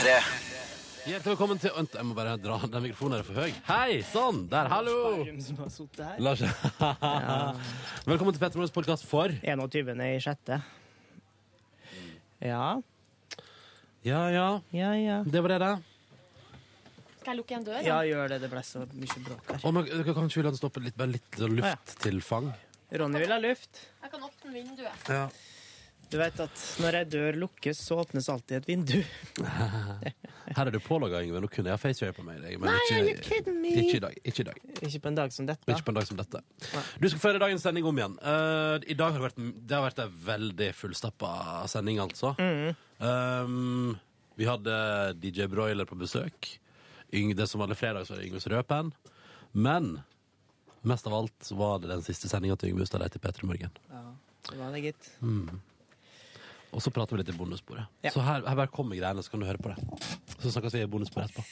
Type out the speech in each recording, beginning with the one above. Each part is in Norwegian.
P3. Hjertelig velkommen til Vent, Jeg må bare dra den mikrofonen her er for høy. Hei, sånn! Der, hallo! Lars. Lars. Velkommen til Petter Morgens podkast for 21. i sjette. Ja, Ja, ja. ja, ja. Det var det, det. Skal jeg lukke igjen døra? Ja, gjør det. Det ble så mye bråk her. Og men, dere kan ikke la den stoppe litt, bare litt lufttilfang? Ronny vil ha luft. Jeg kan åpne vinduet. Ja. Du vet at når ei dør lukkes, så åpnes alltid et vindu. Her er du pålogga, Yngve. Nå kunne jeg ha facerape meg. Men Nei, ikke, kidding me? ikke i dag. Ikke i dag. Ikke på en dag som dette. Ikke på en dag som dette. Du skal føre dagens sending om igjen. Uh, I dag har det vært, det har vært en veldig fullstappa sending, altså. Um, vi hadde DJ Broiler på besøk. Yng, det som var fredag, så var det Yngves Røpen. Men mest av alt var det den siste sendinga til Yngve Ustad til P3 Morgen. Ja, det var det, gitt. Og så prater vi litt i bonussporet. Ja. Så her, her bare kommer greiene, så kan du høre på det. Så snakkes vi i bonussporet etterpå.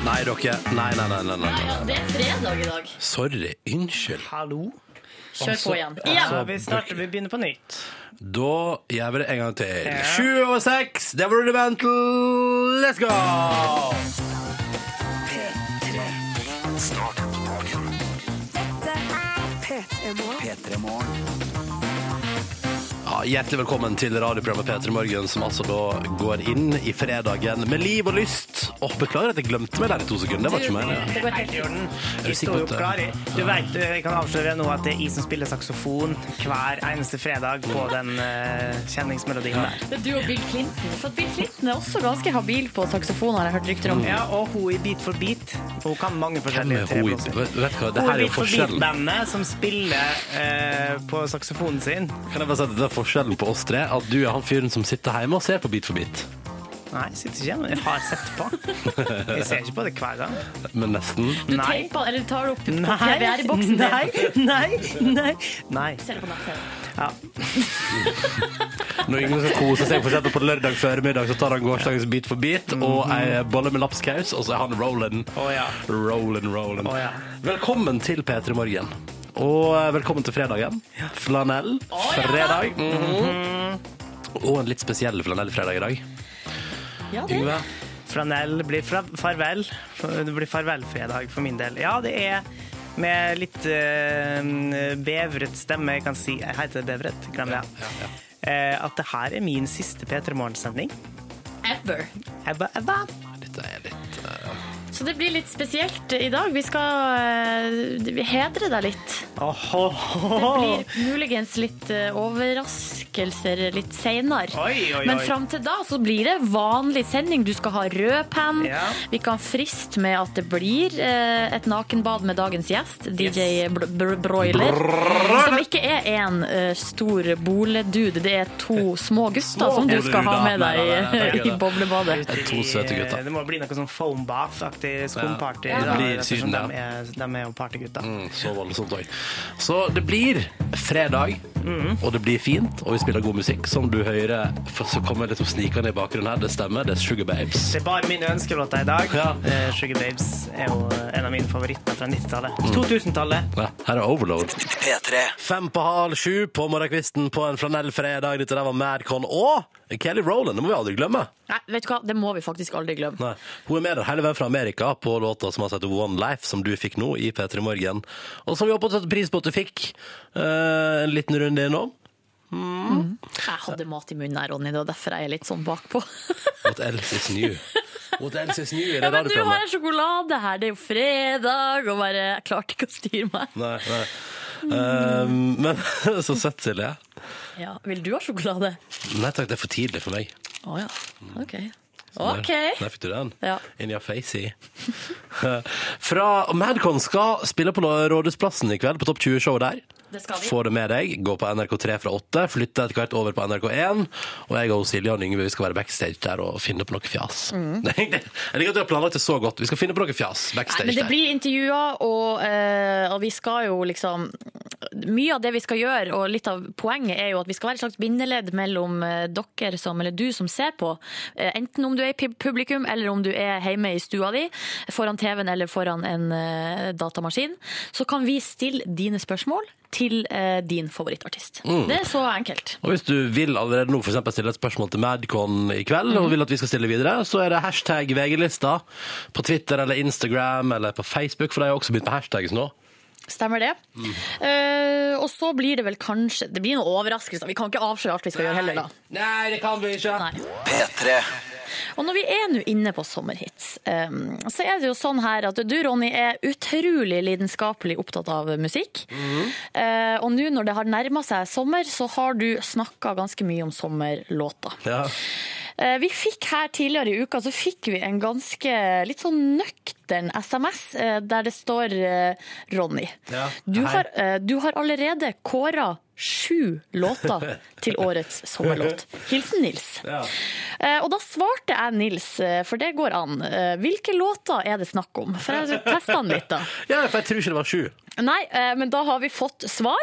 Nei, dere. Nei, nei, nei. nei, nei, nei. Det er fredag i dag. Sorry. Unnskyld. Hallo? Kjør på igjen. Igjen! vi starter, vi begynner på nytt. Da gjør vi det en gang til. Ja. Sju over seks. Det var Rudimental. Let's go! P3 Morgen. Hjertelig velkommen til radioprogrammet P3 Morgen, som altså da går inn i fredagen med liv og lyst. Åh, beklager at jeg glemte meg der i to sekunder. Det var ikke meningen. Det Vi du står jo klar. Du vet, jeg kan avsløre nå at det er jeg som spiller saksofon hver eneste fredag på den uh, kjenningsmelodien der. Det er du og Bill Clinton. For Bill Clinton er også ganske habil på saksofon, har jeg hørt rykter om. Ja, og hun i Beat for beat. Hun kan mange forskjellige er treblåser. Vet vet du hva, det Hun her er i Beat for beat-bandet som spiller uh, på saksofonen sin. Kan jeg bare si at det er forskjellen på oss tre? At du er han fyren som sitter hjemme og ser på Bit for bit. Nei, jeg sitter ikke hjemme. Jeg har sett på. Jeg ser ikke på det hver gang. Men nesten. Du Nei. teiper, eller tar det opp på Nei, PVR-boksen nei, nei, nei, nei. Ser det på nett-TV. Ja. Når Yngve skal kose seg for eksempel på lørdag formiddag, så tar han gårsdagens Bit for bit og ei bolle med lapskaus, og så er han Roland. Oh, ja. Roland, Roland. Oh, ja. Velkommen til P3 Morgen. Og eh, velkommen til fredagen. Flanell. Fredag. Mhm. Og en litt spesiell flanellfredag i dag. Ja, det Yngve? Flanell blir fra farvel. Det blir farvelfredag for min del. Ja, det er med litt uh, bevret stemme, jeg kan si Jeg heter bevret, glem det. Eh, at det her er min siste P3 Morgen-sending. ever. Ever, ever. Dette er litt Så det blir litt spesielt i dag. Vi skal eh, hedre deg litt. Oho. Det blir muligens litt eh, overraskelser litt seinere. Men fram til da så blir det vanlig sending. Du skal ha rød penn. Ja. Vi kan friste med at det blir eh, et nakenbad med dagens gjest, DJ Br Br Broiler. Som ikke er en uh, stor boledude, det er to små gutter som du skal ha med deg nei, nei, nei, i boblebadet. Det to søte gutter. Det må bli noe sånn foam bath-aktig skumparty. Ja, det blir Syden, ja. de, er, de er jo partygutter. mm, så voldsomt òg. Så det blir fredag, og det blir fint, og vi spiller god musikk. Som du hører, for så kommer det litt som snikende i bakgrunnen her. Det stemmer, det er Sugar Babes. Det er bare min ønskelåter i dag. Ja. Eh, Sugar Babes er jo en av mine favoritter fra 90-tallet. Mm. 2000-tallet. Ja, her er Overload. P3. Fem på halv sju på morgenkvisten på en flanellfredag. Dette der var Madcon og Kelly Rowland. Det må vi aldri glemme. Nei, vet du hva, det må vi faktisk aldri glemme. Nei. Hun er med der hele veien fra Amerika på låta som har sett One Life, som du fikk nå i P3 Morgen. Og som vi håper å sette pris på at du fikk eh, en liten runde innom. Jeg hadde mat i munnen her, Ronny, det var derfor jeg er litt sånn bakpå. What else is new? What else is new det Ja, men nå har jeg sjokolade her, det er jo fredag, og bare jeg klarte ikke å styre meg. Nei, nei. Um, men så søtt, Silje. Ja, vil du ha sjokolade? Nei takk, det er for tidlig for meg. Å ja, ok. Der, Ok. der fikk du den. Ja. In your facey. Fra Madcon skal spille på Rådhusplassen i kveld, på Topp 20-showet der. Det skal vi. Få det med deg. Gå på NRK3 fra 8. Flytte etter hvert over på NRK1. Og jeg og Silje og Yngve vi skal være backstage der og finne på noe fjas. Er Jeg liker at du har planlagt det så godt. Vi skal finne på noe fjas backstage Nei, men det der. blir intervjuer, og, eh, og vi skal jo liksom mye av det vi skal gjøre, og litt av poenget er jo at vi skal være et slags bindeledd mellom eh, dere som, eller du som ser på, eh, enten om du er i publikum eller om du er hjemme i stua di, foran TV-en eller foran en datamaskin, så kan vi stille dine spørsmål til eh, din favorittartist. Det er så enkelt. Og hvis du vil allerede nå for eksempel stille et spørsmål til Madcon i kveld, og vil at vi skal stille videre, så er det hashtag VG-lista på Twitter eller Instagram eller på Facebook, for de har også begynt med hashtags nå. Stemmer det. Eh, og så blir det vel kanskje Det blir noen overraskelser. Vi kan ikke avsløre alt vi skal gjøre heller, da. Nei, det kan vi ikke. Nei. P3. Og når vi er nå inne på sommerhits, um, så er det jo sånn her at du, Ronny, er utrolig lidenskapelig opptatt av musikk. Eh, og nå når det har nærma seg sommer, så har du snakka ganske mye om sommerlåter. Ja. Eh, vi fikk her tidligere i uka så fikk vi en ganske litt sånn nøktern SMS eh, der det står Ronny. Ja, Du, har, du har allerede kåra sju låter til årets sommerlåt. Hilsen Nils. Ja. Eh, Og da svarte jeg Nils, eh, for det går an. Eh, Hvilke låter er det snakk om? For jeg testa den litt, da. ja, for jeg tror ikke det var sju. Nei, eh, men da har vi fått svar.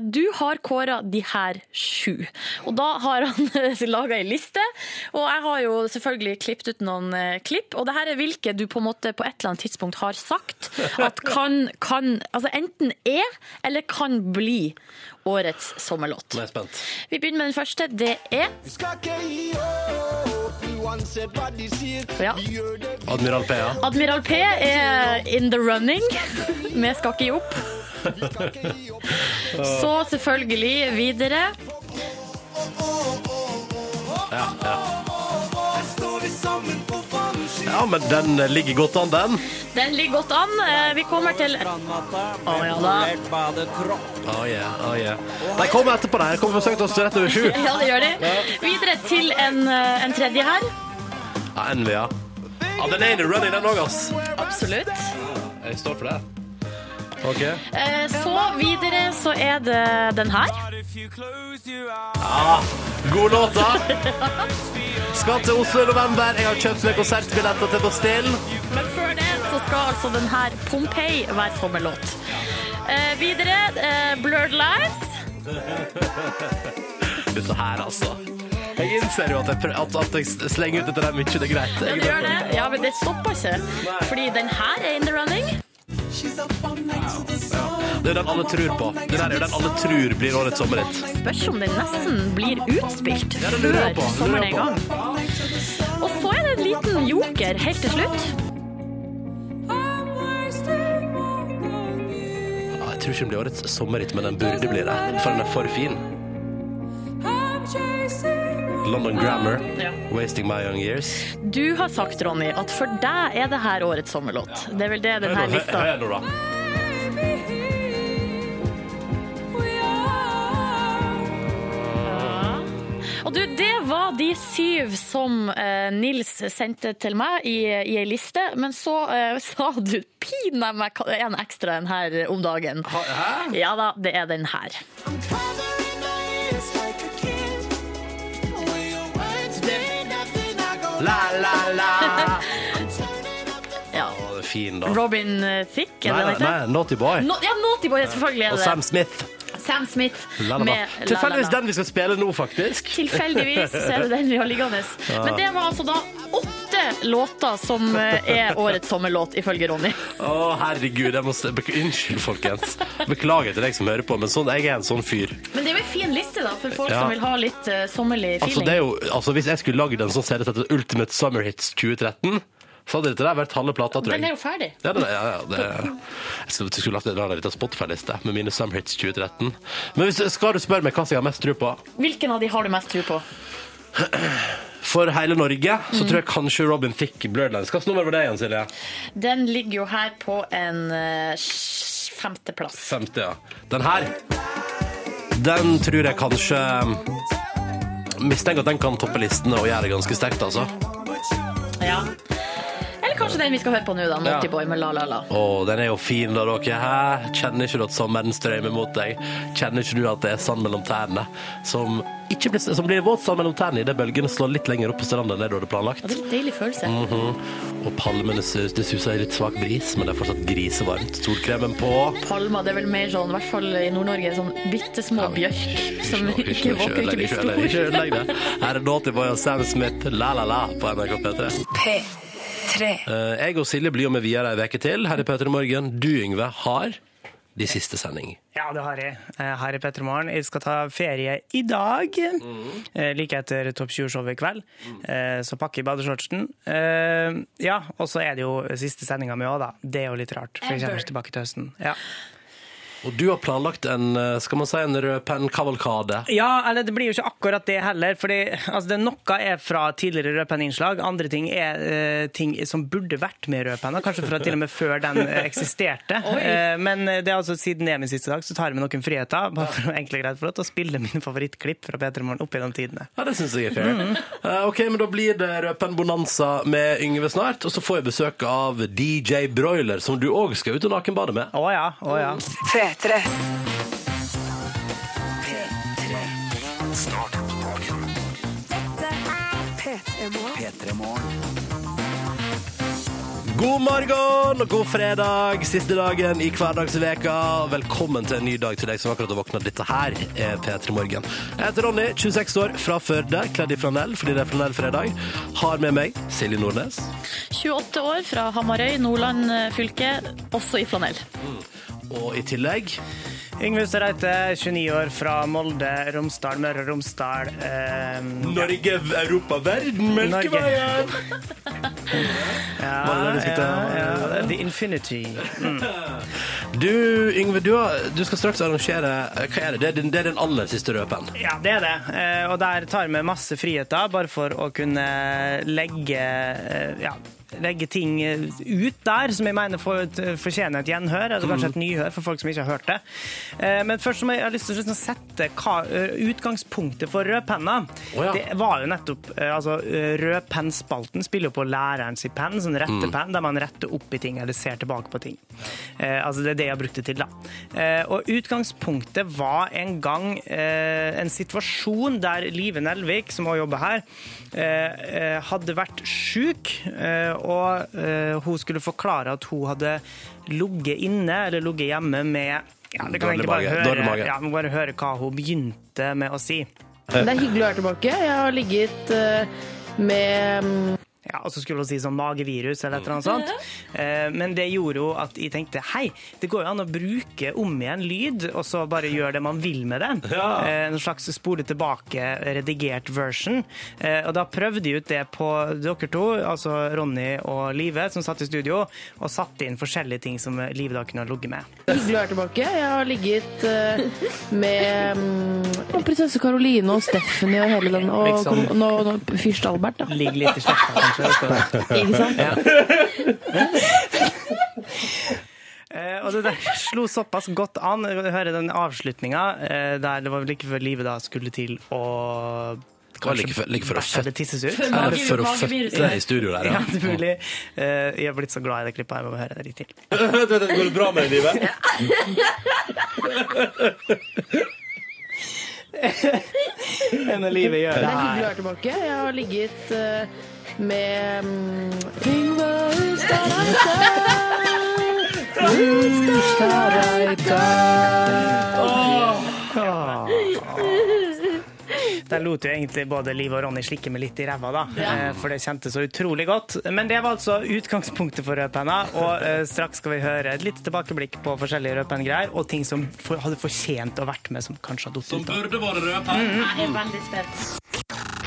Du har kåra de her sju. Og da har han laga ei liste, og jeg har jo selvfølgelig klippet ut noen klipp. Og det her er hvilke du på en måte på et eller annet tidspunkt har sagt at kan, kan altså enten er eller kan bli årets sommerlåt. Nå er jeg spent. Vi begynner med den første. Det er ja. Admiral P, ja. Admiral P er in the running. Vi skal ikke gi opp. Så selvfølgelig videre. Ja, ja. Ja, men den ligger godt an, den. Den ligger godt an. Eh, Vi kommer til Å ja da. Oh yeah, oh yeah. De kommer etterpå de. Kommer besøkt oss rett over sju. Ja, det gjør de. Videre til en, eh, en tredje her. Ja, Envy, ja. Ja, den er in the running, den òg, ass. Absolutt. Jeg står for det. OK. Eh, Så videre så er det den her. Ja, god låt, da. Skal til Oslo i november. Jeg har kjøpt meg konsertbilletter til Bastille. Men før det så skal altså den her Pompeii være sommerlåt. Eh, Videre eh, Blurred Lines. Dette her, altså. Jeg innser jo at jeg, at, at jeg slenger ut etter dem mye. Det er greit. Ja, det gjør det. Ja, men det stopper ikke. Fordi den her er in the running. Det er den alle tror på. Det der er jo den alle tror blir årets sommerhit. Spørs om den nesten blir utspilt Ja, det lurer jeg før det sommeren er i gang. Og så er det en liten joker helt til slutt. Jeg tror ikke den blir årets sommerhit, men den burde bli det. For den er for fin. London Grammar, Ja. 'Wasting My Young Years'. Du har sagt, Ronny, at for deg er det her årets sommerlåt. Det er vel det den her lista Hør nå, da. Og du, det var de syv som eh, Nils sendte til meg i, i ei liste, men så eh, sa du pinadø meg en ekstra en her om dagen. Hæ? Ja da, det er den her. La, la, la. Ja. Å, fin, da. Robin eh, Thicke, er Nei, nei, nei, Naughty Boy. No, ja, Naughty Boy, selvfølgelig Og er det Sam Smith. Sam Smith med Tilfeldigvis den vi skal spille nå, faktisk. Tilfeldigvis så er det den vi har liggende. Men det var altså da åtte låter som eh, er årets sommerlåt, ifølge Ronny. Å, herregud. Jeg må Unnskyld, folkens. Beklager til deg som hører på, men sånn, jeg er en sånn fyr. Men det er jo en fin liste, da, for folk Ja. som vil ha litt uh, sommerlig Altså, feeling. det er jo, altså, hvis jeg skulle lagd en sånn serie som heter Ultimate Summer Hits 2013, så hadde dette der vært halve plata, tror jeg. Den er jo ferdig. Ja, er, ja, ja, det, jeg skulle, skulle lagt en liten Spotify-liste med mine Summer Hits 2013. Men hvis, skal du spørre meg hva jeg har mest tro på? Hvilken av de har du mest tro på? For hele Norge så tror jeg kanskje Robin Thicke Blurlands. Hvilket nummer var det igjen, Silje? Den ligger jo her på en eh, femteplass. Femte, ja. Den her, den tror jeg kanskje Mistenker at den kan toppe listene og gjøre det ganske sterkt, altså. Ja. Kanskje den vi skal høre på nå, da. Naughty Ja. Boy med La La La. Å, den er jo fin da, dere. Hæ? Kjenner ikke du at sommeren strømmer mot deg? Kjenner ikke du at det er sand mellom tærne? Som, ikke blir, som blir våt sand mellom tærne idet bølgene slår litt lenger opp på stranda enn det du hadde planlagt? Og det er en deilig følelse. Mhm. Og palmene sus- det suser i litt svak bris, men det er fortsatt grisevarmt. Solkremen på. Palmer, det er vel mer sånn, i hvert fall i Nord-Norge, sånn bitte små bjørk som ikke våger ikke blir stor. Ikke ødelegg det. Her er Naughty Boy og Sam Smith, La La La, på NRK P3. P3. Eh, Jeg og Silje blir jo med videre ei uke til her i P3 Morgen. Du, Yngve, har de siste sending. Ja, det har jeg. Eh, Her i Petter Morgen. Jeg skal ta ferie i dag. Mm. Like etter Topp 20-showet i kveld. Mm. Så pakker jeg badeshortsen. Eh, Ja, og så er det jo siste sendinga mi òg, da. Det er jo litt rart, for jeg kommer ikke tilbake til høsten. Ja. Og du har planlagt en, eh, skal man si, en rød penn-kavalkade. Ja, eller det blir jo ikke akkurat det heller. fordi altså, Noe er fra tidligere rødpenninnslag, andre ting er uh, ting som burde vært med i rødpenna. Kanskje fra til og med før den eh, eksisterte. uh, men det er altså siden min siste dag, så tar jeg med noen friheter. Bare for å enkelt og greit for å spille min favorittklipp fra P3 Morgen opp gjennom tidene. Ja, det syns jeg er fair. Eh, ok, men Da blir det rød penn-bonanza med Yngve snart. Og så får jeg besøk av DJ Broiler, som du òg skal ut og nakenbade med. Å ja, å ja. P3. P3 Morgen. God morgen og god fredag, siste dagen i hverdagsveka. Velkommen til en ny dag til deg som akkurat har våkna. Dette her er P3 Morgen. Jeg heter Ronny, 26 år, fra Førde, kledd i flanell fordi det er flanellfredag. Har med meg Silje Nordnes. 28 år fra Hamarøy, Nordland fylke, også i flanell. Og i tillegg Yngve Ustadreite, 29 år, fra Molde, Romsdal, Møre og Romsdal. Eh, Norge, Europa, verden, Melkeveien! ja, ja, ja, The Infinity. Du, Yngve, du, du skal straks arrangere Hva er det? Det er din, det er din aller siste røpen? Ja, det er det. Eh, Og der tar vi masse friheter, bare for å kunne legge eh, ja, legge ting eh, ut der som jeg mener får, fortjener et gjenhør, eller kanskje et nyhør for folk som ikke har hørt det. Eh, Men først må jeg, har lyst til å liksom sette hva, eh, utgangspunktet for rødpenna. Oh, ja. Det var jo nettopp eh, altså Rødpennspalten spiller jo på læreren sin penn, sånn rettepenn, der man retter opp i ting eller ser tilbake på ting. Eh, altså Det er det jeg har brukt det til, da. Eh, og utgangspunktet var en gang eh, en situasjon der Live Nelvik, som også jobber her, eh, eh, hadde vært sjuk, eh, og eh, hun skulle forklare at hun hadde ligget inne eller ligget hjemme med ja, det kan Dårlig egentlig bare mage. høre, Dårlig mage. ja, må bare høre hva hun begynte med å si. Det er hyggelig å være tilbake. Jeg har ligget eh, med mm, Ja, og så skulle hun si sånn magevirus eller et eller annet sånt. Eh, Men det gjorde jo at jeg tenkte hei, det går jo an å bruke om igjen lyd, og så bare gjøre det man vil med den. Ja. Eh, En slags spole tilbake, redigert version. Eh, Og da prøvde jeg ut det på dere to, altså Ronny og Live, som satt i studio, og satte inn forskjellige ting som Live da kunne ha ligget med. det hyggelig å være tilbake. Jeg har ligget med um, prinsesse Caroline og Stephanie og hele den, og Liksom. nå, nå, fyrst Albert, da. Ligger litt i slekta. Ikke sant? Eh, og det der slo såpass godt an. Hører den avslutninga eh, der det var like før livet da skulle til å Det var like før- like å tisses ut. Før Er det for å føtte i studio der, Ja, ja? det er mulig. Eh, jeg har blitt så glad i det klippet. Jeg må høre det litt til. Går det bra med deg, livet? Enn livet gjør Det det er hyggelig å være tilbake. Jeg har ligget eh, med mm. Der lot jo egentlig både Liv og Ronny slikke meg litt i ræva, da. Ja. For det kjentes så utrolig godt. Men det var altså utgangspunktet for rødpenna. Og eh, straks skal vi høre et lite tilbakeblikk på forskjellige rødpenngreier, og ting som for, hadde fortjent å vært med, som kanskje har falt ut. Som burde vært rødpenn. Jeg er veldig spent.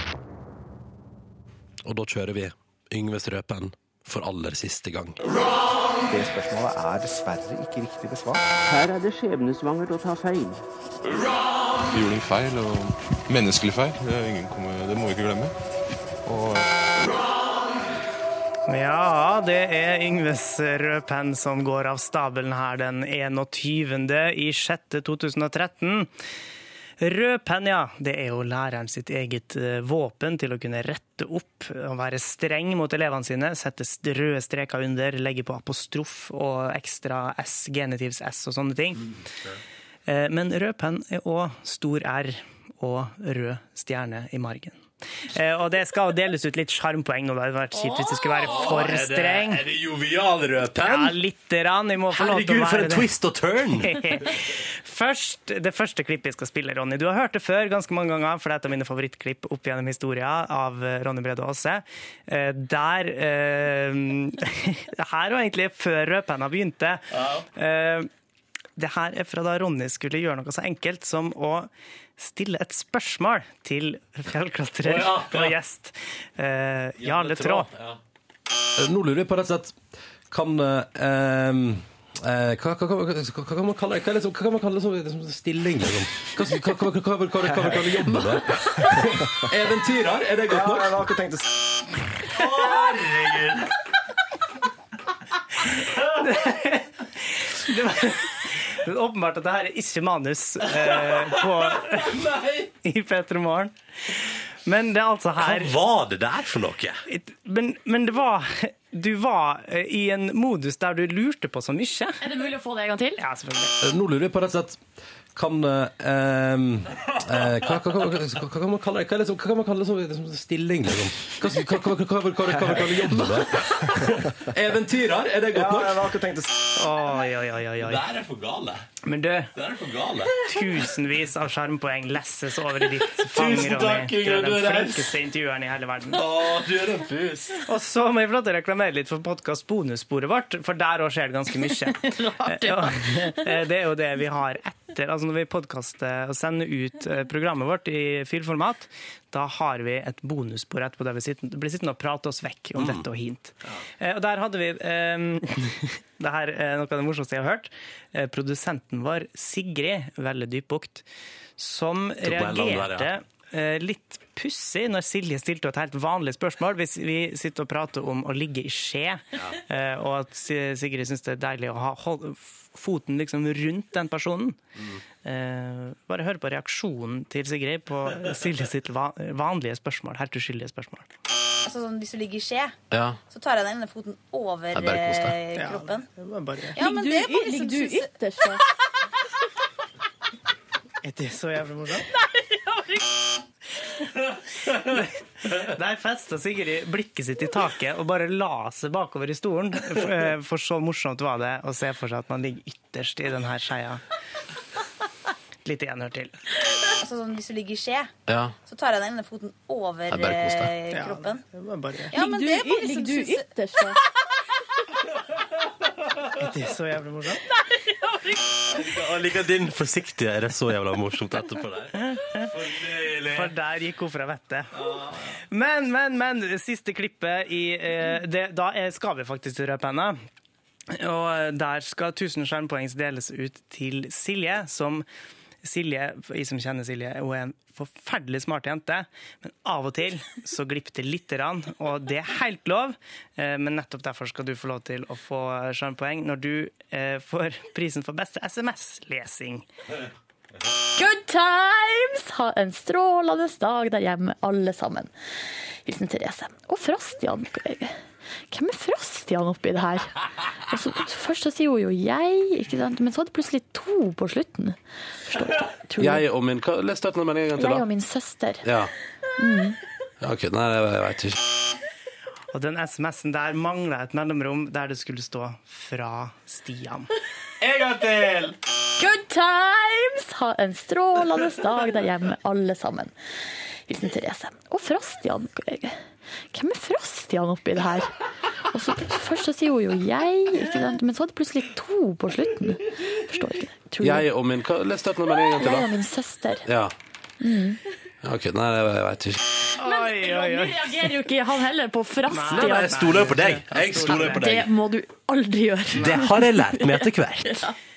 Og da kjører vi Yngves Røpen for aller siste gang. Det spørsmålet er dessverre ikke riktig besvart. Her er det skjebnesvangert å ta feil. Vi gjorde en feil, og menneskelig feil. Det, er ingen kommer, det må vi ikke glemme. Og Ja, det er Yngves rødpenn som går av stabelen her den 21. i 6. 2013. Rødpenn, ja. Det er jo læreren sitt eget eh, våpen til å kunne rette opp og være streng mot elevene sine. Sette røde streker under, legge på apostrof og ekstra S, genitivs S og sånne ting. Men Men rødpenn er òg stor R og rød stjerne i margen. Eh, Og det skal deles ut litt sjarmpoeng nå. Det hadde vært kjipt hvis det skulle være for streng. Er det jovial Ja, rødpenn? lite grann. Herregud, for en twist og turn! Først, det første klippet jeg skal spille, Ronny. Du har hørt det før ganske mange ganger, for det er et av mine favorittklipp opp gjennom historien av eh, Ronny Brede Aase. Eh, Der eh, her var egentlig før rødpenna begynte. Eh, det her er fra da Ronny skulle gjøre noe så enkelt som å stille et spørsmål til fjellklatrer oh, ja, ja. og gjest. Eh, Jarle Traa. Ja. Nå lurer jeg på rett og slett Kan eh, hva, hva, kan man kalle hva, liksom, hva kan man kalle liksom, liksom, stilling? Hva, hva, hva, hva, jobben? Eventyrer? Er det godt nok? Ja, jeg har ikke tenkt å Herregud! det, det var er åpenbart at det her er ikke manus eh, på, i P3 Morgen. Men det er altså her Hva var det der for noe? men, men det var Du var eh, i en modus der du lurte på så mye. Er det mulig å få det en gang til? Ja, selvfølgelig. Eh, Nå lurer jeg på rett og slett kan Hva kan man kalle det? Hva kan man kalle det stilling? Hva kan man kalle jobben? Eventyrer? Er det godt nok? Ja, jeg akkurat tenkt Oi, oi, oi, oi. Der er for gale. Men du, tusenvis av sjarmpoeng lesses over i ditt fang, Ronny. Du er den flinkeste intervjueren i hele verden. Å, du er en pus. Og så må jeg få lov til å reklamere litt for podkast bonussporet vårt, for der òg skjer det ganske mye. det er jo det vi har etter. altså. Altså når vi podkaster og sender ut eh, programmet vårt i filformat, da har vi et bonusbord etterpå der vi sitter, blir sittende og prate oss vekk om dette og hint. Ja. Og der hadde vi um, Det her er noe av det morsomste jeg har hørt. Eh, Produsenten vår, Sigrid veldig dypbukt, som der, reagerte ja. eh, litt pussig når Silje stilte et helt vanlig spørsmål. Hvis vi sitter og prater om å ligge i skje, ja. og at Sigrid syns det er deilig å ha foten liksom rundt den personen. Eh, bare hør på reaksjonen til Sigrid på Silje sitt vanlige spørsmål. Helt uskyldige spørsmål. Altså sånn, Hvis du ligger i skje, Ja. så tar jeg den ene foten over er eh, kroppen. Det bare Ja, men det er bare Ligger liksom, du ytterst? da? Er det så jævlig morsomt? Der festa Sigrid blikket sitt i taket og bare la seg bakover i stolen. Eh, For så morsomt var det å se for seg at man ligger ytterst i denne skeia. Litt gjenhør til. altså sånn, Hvis du ligger i skje, ja. så tar jeg den ene foten over er bare kos deg. eh, kroppen. Det var bare Ja, men det er bare Ligger liksom, du synes- ytterst? da? Er det så jævlig morsomt? Jeg liker din forsiktige. Er det så jævla morsomt etterpå der? For der gikk hun fra vettet. Men, men, men. Siste klippet i eh, det, Da er, skal vi faktisk til rødpenna. Og der skal 1000 skjermpoeng deles ut til Silje, som Silje, jeg som kjenner Silje, hun er en forferdelig smart jente, men av og til så glipper det lite grann, og det er helt lov. Eh, Men nettopp derfor skal du få lov til å få sjarmpoeng når du eh, får prisen for beste SMS-lesing. Good times! Ha en strålende dag der hjemme, alle sammen. Hilsen Therese. Og Frostian. Hvem er Frostian oppi det her? Altså, først så sier hun jo jeg, ikke sant? men så er det plutselig to på slutten. Forstår Jeg og min hva- Les starten av meldingen en gang til, jeg og min søster. Ja. Mm. OK. Nei, jeg, jeg veit ikke. Og den SMS-en der mangla et mellomrom der det skulle stå 'fra Stian'. En gang til! Good times! Ha en strålende dag der hjemme, alle sammen. Hilsen Therese. Og Frostian. Hvem er Frostian oppi det her? Og så, først så sier hun jo jeg, ikke sant? men så er det plutselig to på slutten. Forstår ikke. Tror Jeg og min hva- Les starten av meldingen en gang til, jeg og min søster. Ja. Mm. OK. Nei, jeg, veit ikke. Oi, oi, Ronny oi. reagerer jo ikke han heller på Nei, nei, jeg stoler jo på deg. Jeg stoler på Det må du aldri gjøre. Det har jeg lært meg etter hvert.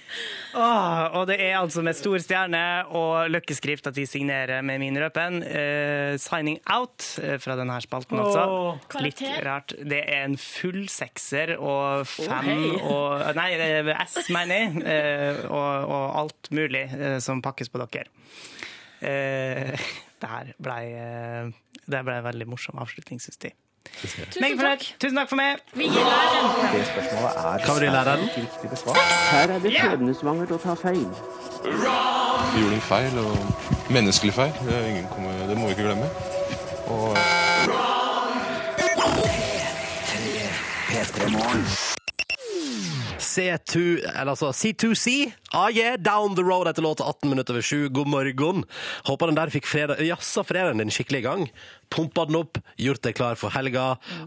Åh, og det er altså med stor stjerne og løkkeskrift at de signerer med min rødpenn. Uh, 'Signing Out' eh, fra denne spalten, altså. Litt rart. Det er en full sekser og fem hei. og Nei, S, mener jeg. Uh, og, og alt mulig uh, som pakkes på dere. Eh, det her ble, eh, ble en veldig morsom avslutning, syns de. Meget takk. Tusen takk for meg. Det spørsmålet er Hva vil du lære den? riktig besvart. Her er det skjebnesvangert å ta feil. Vi gjorde en feil, og menneskelig feil. Det, er ingen kommer, det må vi ikke glemme. Og C2, eller altså C2C. Ah yeah, Down the road etter låta 18 minutter over 7. God morgen. Håper den der fikk fredag, jazza fredagen din skikkelig i gang. Pumpa den opp, gjort deg klar for helga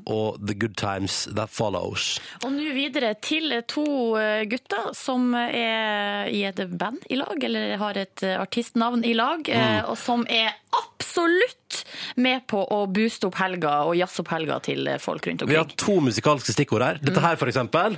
og the good times that follows. Og nå videre til to eh, gutter som er i et band i lag, eller har et eh, artistnavn i lag, Mm. eh, og som er absolutt med på å booste opp helga og jazze opp helga til eh, folk rundt omkring. Vi har to musikalske stikkord her. Dette her, for eksempel.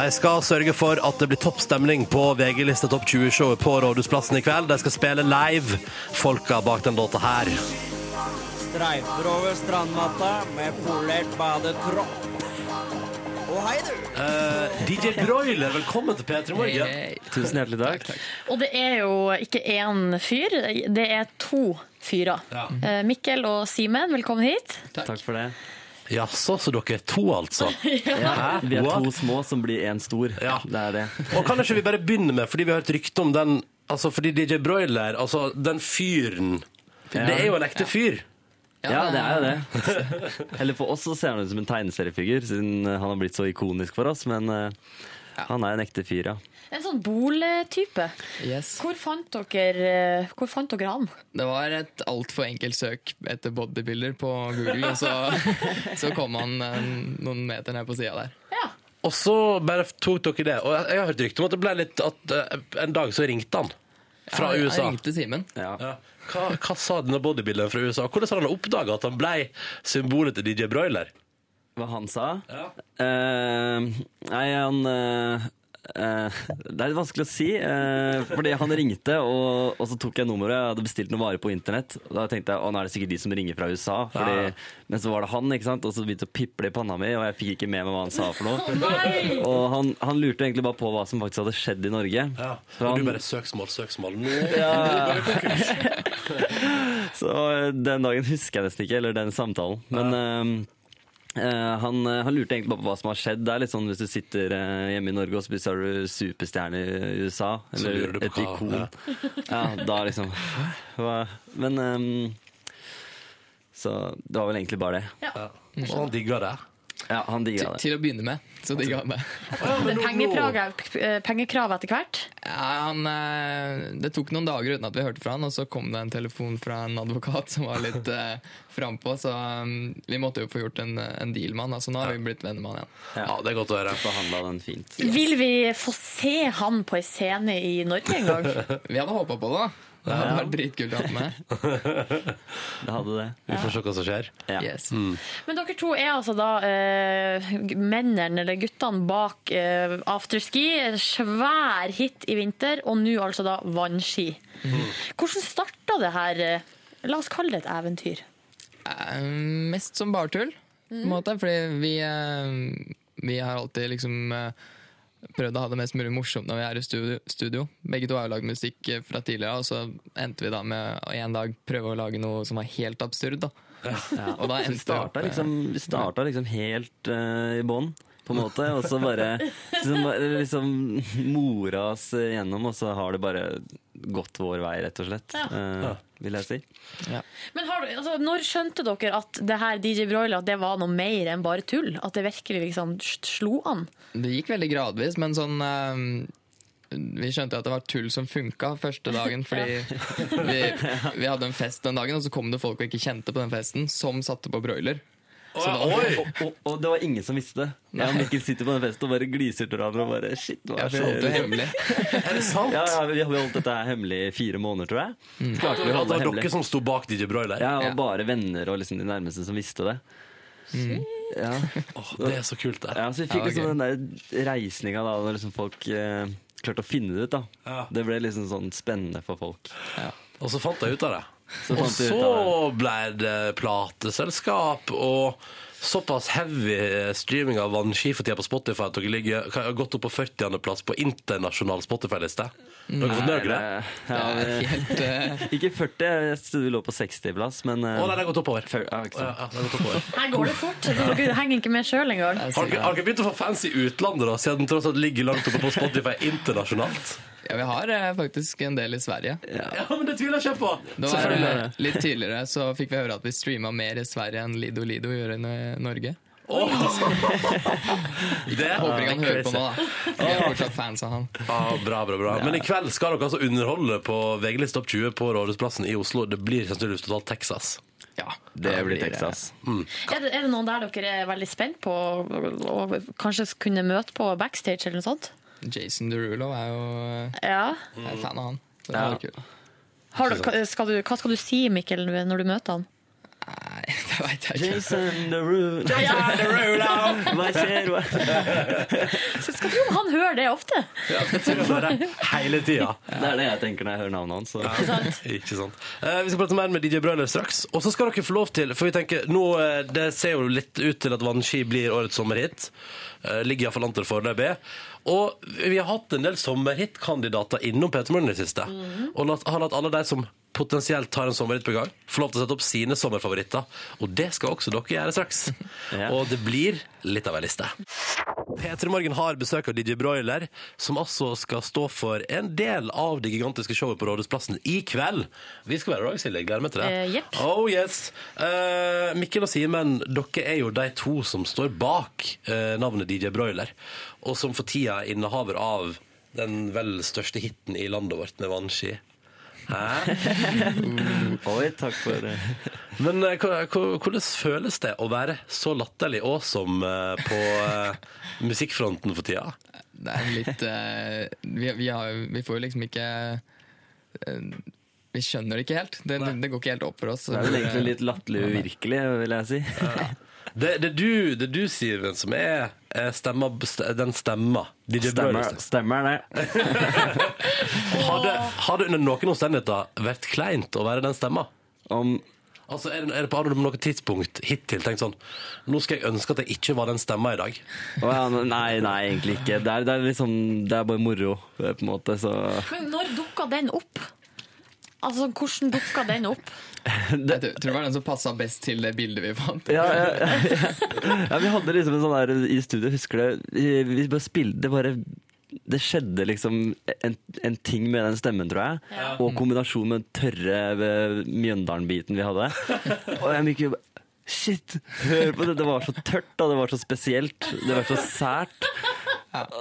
De skal sørge for at det blir toppstemning på VG-lista Topp 20-showet på Rådhusplassen i kveld. De skal spille live, folka bak den låta her. Streifer over strandmatta med polert badekropp. Oh, hei, du! Uh, DJ Broiler, velkommen til P3 Morgen. Tusen hjertelig takk. Og det er jo ikke én fyr, det er to fyrer. Ja. Eh, Mikkel og Simen, velkommen hit. Takk for det. Jaså, så dere er to, altså? Ja, vi er What? to små som blir én stor. Ja. Det er det. Og kan ikke vi bare begynne med, fordi vi har hørt rykte om den Altså, fordi DJ Broiler, altså den fyren Det er jo en ekte fyr. Ja, det er jo det. Eller for oss så ser han ut som en tegneseriefigur, siden han har blitt så ikonisk for oss. Men eh, han er en ekte fyr, ja. En sånn boltype. Yes. Hvor fant dere, eh, hvor fant dere han? Det var et altfor enkelt søk etter bodybuilder på Google, og så, så kom han eh, noen meter ned på sida der. Og så bare tok dere det. Og jeg har hørt rykte om at det ble litt at eh, en dag så ringte han fra Ja, jeg USA. ringte Simen. Ja. Hva, hva sa denne bodybuilderen fra USA? Hvordan har han oppdaga at han ble symbolet til DJ Broiler? Hva han sa? Eh, nei, han eh, eh, Det er litt vanskelig å si. Uh, fordi han ringte, og, og så tok jeg nummeret. Jeg hadde bestilt noen varer på internett. Og da tenkte jeg å, nå er det sikkert de som ringer fra USA. Fordi, Ja. Men så var det han, ikke sant? og så begynte det å piple i panna mi, og jeg fikk ikke med meg hva han sa for noe. og han, han lurte egentlig bare på hva som faktisk hadde skjedd i Norge. Ja. Og han- du bare søksmål, søksmål. Nå Ja. Så eh, den dagen husker jeg nesten ikke, eller den samtalen. Men eh, han, eh, han lurte egentlig bare på hva som har skjedd. Det er litt sånn hvis du sitter eh, hjemme i Norge og så plutselig er du superstjerne i USA. Eller lurer du på et hva- ikon. Ja, da liksom hva? Men um, Så det var vel egentlig bare det. Og han digga det. Ja, han digga Til, det. til å begynne med, så digga han det. Det pengekrav, etter hvert. Ja, han, eh, det tok noen dager uten at vi hørte fra han, og så kom det en telefon fra en advokat som var litt eh, frampå, så um, vi måtte jo få gjort en, en deal med han. Altså, nå har vi blitt venner med han igjen. Ja, det er godt å høre. Forhandla den fint. Vil vi få se han på ei scene i Norge en gang? Vi hadde håpa på det, da. Det hadde vært dritkult å ha med. Det hadde det. Vi får se hva som skjer. Ja. Yes. Men dere to er altså da eh, mennene, eller guttene, bak eh, afterski. Svær hit i vinter, og nå altså da vannski. Hvordan starta det her? eh, La oss kalle det et eventyr. Eh, mest som bartull, på en måte. Fordi vi, eh, vi har alltid liksom eh, prøvd å ha det mest mulig morsomt når vi er i studio. studio. Begge to har jo lagd musikk eh, fra tidligere, og så endte vi da med å en dag prøve å lage noe som var helt absurd. da. Ja. Og da endte vi starta liksom, vi starta liksom helt uh, i bånn, på en måte. Og så bare liksom, liksom mora oss gjennom, og så har det bare gått vår vei, rett og slett. eh, vil jeg si. Men har, altså, Når skjønte dere at det her DJ Broiler at det var noe mer enn bare tull? At det virkelig liksom slo an? Det gikk veldig gradvis, men sånn uh, Vi skjønte at det var tull som funka første dagen, fordi vi, vi hadde en fest den dagen, og så kom det folk vi ikke kjente på den festen, som satte på broiler. Så da- Og, og, og det var ingen som visste det. Jeg og Mikkel sitter på den festen og bare gliser til hverandre og bare shit, hva Ja, holdt det hemmelig. Er det sant? Ja, ja, vi har holdt dette hemmelig i fire måneder, tror jeg. Klarte vi å holde det det var hemmelig. dere som sto bak DJ Broiler? Ja, og Ja. bare venner og liksom de nærmeste som visste det. Ja. Oh, det er så kult, det. ja, så vi fikk Ja, liksom den der reisninga da, når liksom folk eh, klarte å finne det ut. da. Ja. Det ble liksom sånn spennende for folk. Og så fant jeg ut av det. Så Og så ble det plateselskap og såpass heavy streaming av vannski for tida på Spotify at dere ligger har gått opp på 40.-plass på internasjonal Spotify-liste. Dere fått med dere det? Ja, vi- Ikke 40, jeg trodde vi lå på 60-plass, men Å, nei, det har gått oppover. Ja, ikke sant. Ja, gått oppover. Her går det fort. Dere henger ikke med sjøl engang. Har dere, har dere begynt å få fans i utlandet, da, siden den tross alt ligger langt oppe på Spotify internasjonalt? Ja, vi har eh, faktisk en del i Sverige. Ja, men det tviler jeg på! Da var, Selvfølgelig. litt tidligere så fikk vi høre at vi streama mer i Sverige enn Lido Lido gjør i Norge. Det Håper ikke han hører på nå, da. Vi er fortsatt fans av han. Ja, bra, bra, bra. Men i kveld skal dere altså underholde på VG-liste Topp 20 på Rådhusplassen i Oslo. Det blir sannsynligvis totalt Texas. Ja, Det blir Texas. Mm. Er det, er det noen der dere er veldig spent på og kanskje kunne møte på backstage eller noe sånt? Jason Derulo er jo Ja. jeg er fan av han. Så det Ja. var kult. Har du, skal du, hva skal du si, Mikkel, når du møter han? Nei, Det veit jeg ikke. Jason Derulo. Jason Derulo. Hva skjer? Hva? Så skal tro han hører det ofte. Ja, det tror jeg hele tida. Det er det jeg tenker når jeg hører navnet hans. Ja, Ikke sant? Uh. Eh, vi skal prate mer med DJ Brøyler straks. Og så skal dere få lov til For vi tenker, nå, eh, Det ser jo litt ut til at vannski blir årets sommerhit. Uh, ligger iallfall an til foreløpig. Og vi har hatt en del sommerhitkandidater innom P3 Morgen i det siste. Og latt, har latt alle de som potensielt har en sommerhit på gang, få lov til å sette opp sine sommerfavoritter. Og det skal også dere gjøre straks. Og det blir litt av ei liste. P3 Morgen har besøk av DJ Broiler, som altså skal stå for en del av det gigantiske showet på Rådhusplassen i kveld. Vi skal være der òg, Silje. Gleder meg til det. Uh, yep. Oh yes. Uh, Mikkel og Simen, dere er jo de to som står bak uh, navnet DJ Broiler, og som for tida er innehaver av den vel største hiten i landet vårt med vannski. Hæ? Oi, takk for det. Men eh, hvordan føles det å være så latterlig awesome som på eh, musikkfronten for tida? Det er litt eh, vi, vi, har, vi får jo liksom ikke eh, Vi skjønner det ikke helt. Det, det, det går ikke helt opp for oss. Det er vel egentlig litt latterlig uvirkelig, vil jeg si. Det, det, er du, det du, Siven, som er eh, stemma, st- den stemmer. DJ Stemmer, stemmer det. hadde, hadde under noen omstendigheter vært kleint å være den stemma? Om Altså, er det, er det på, noe tidspunkt hittil tenkt sånn Nå skal jeg ønske at jeg ikke var den stemma i dag? Oh, ja, nei, nei, egentlig ikke. Det er, det er liksom Det er bare moro, på en måte, så Men når dukka den opp? Altså, hvordan dukka den opp? Jeg tror tror det var den som passa best til det bildet vi fant. ja, ja, ja, ja, vi hadde liksom en sånn der i studio, husker du? Vi, bare spilte det bare det skjedde liksom en, en ting med den stemmen, tror jeg. Ja. Og kombinasjonen med den tørre eh, Mjøndalen-biten vi hadde. Og jeg Mikkel bare, Shit! Hør på det! Det var så tørt, og det var så spesielt. Det var så sært.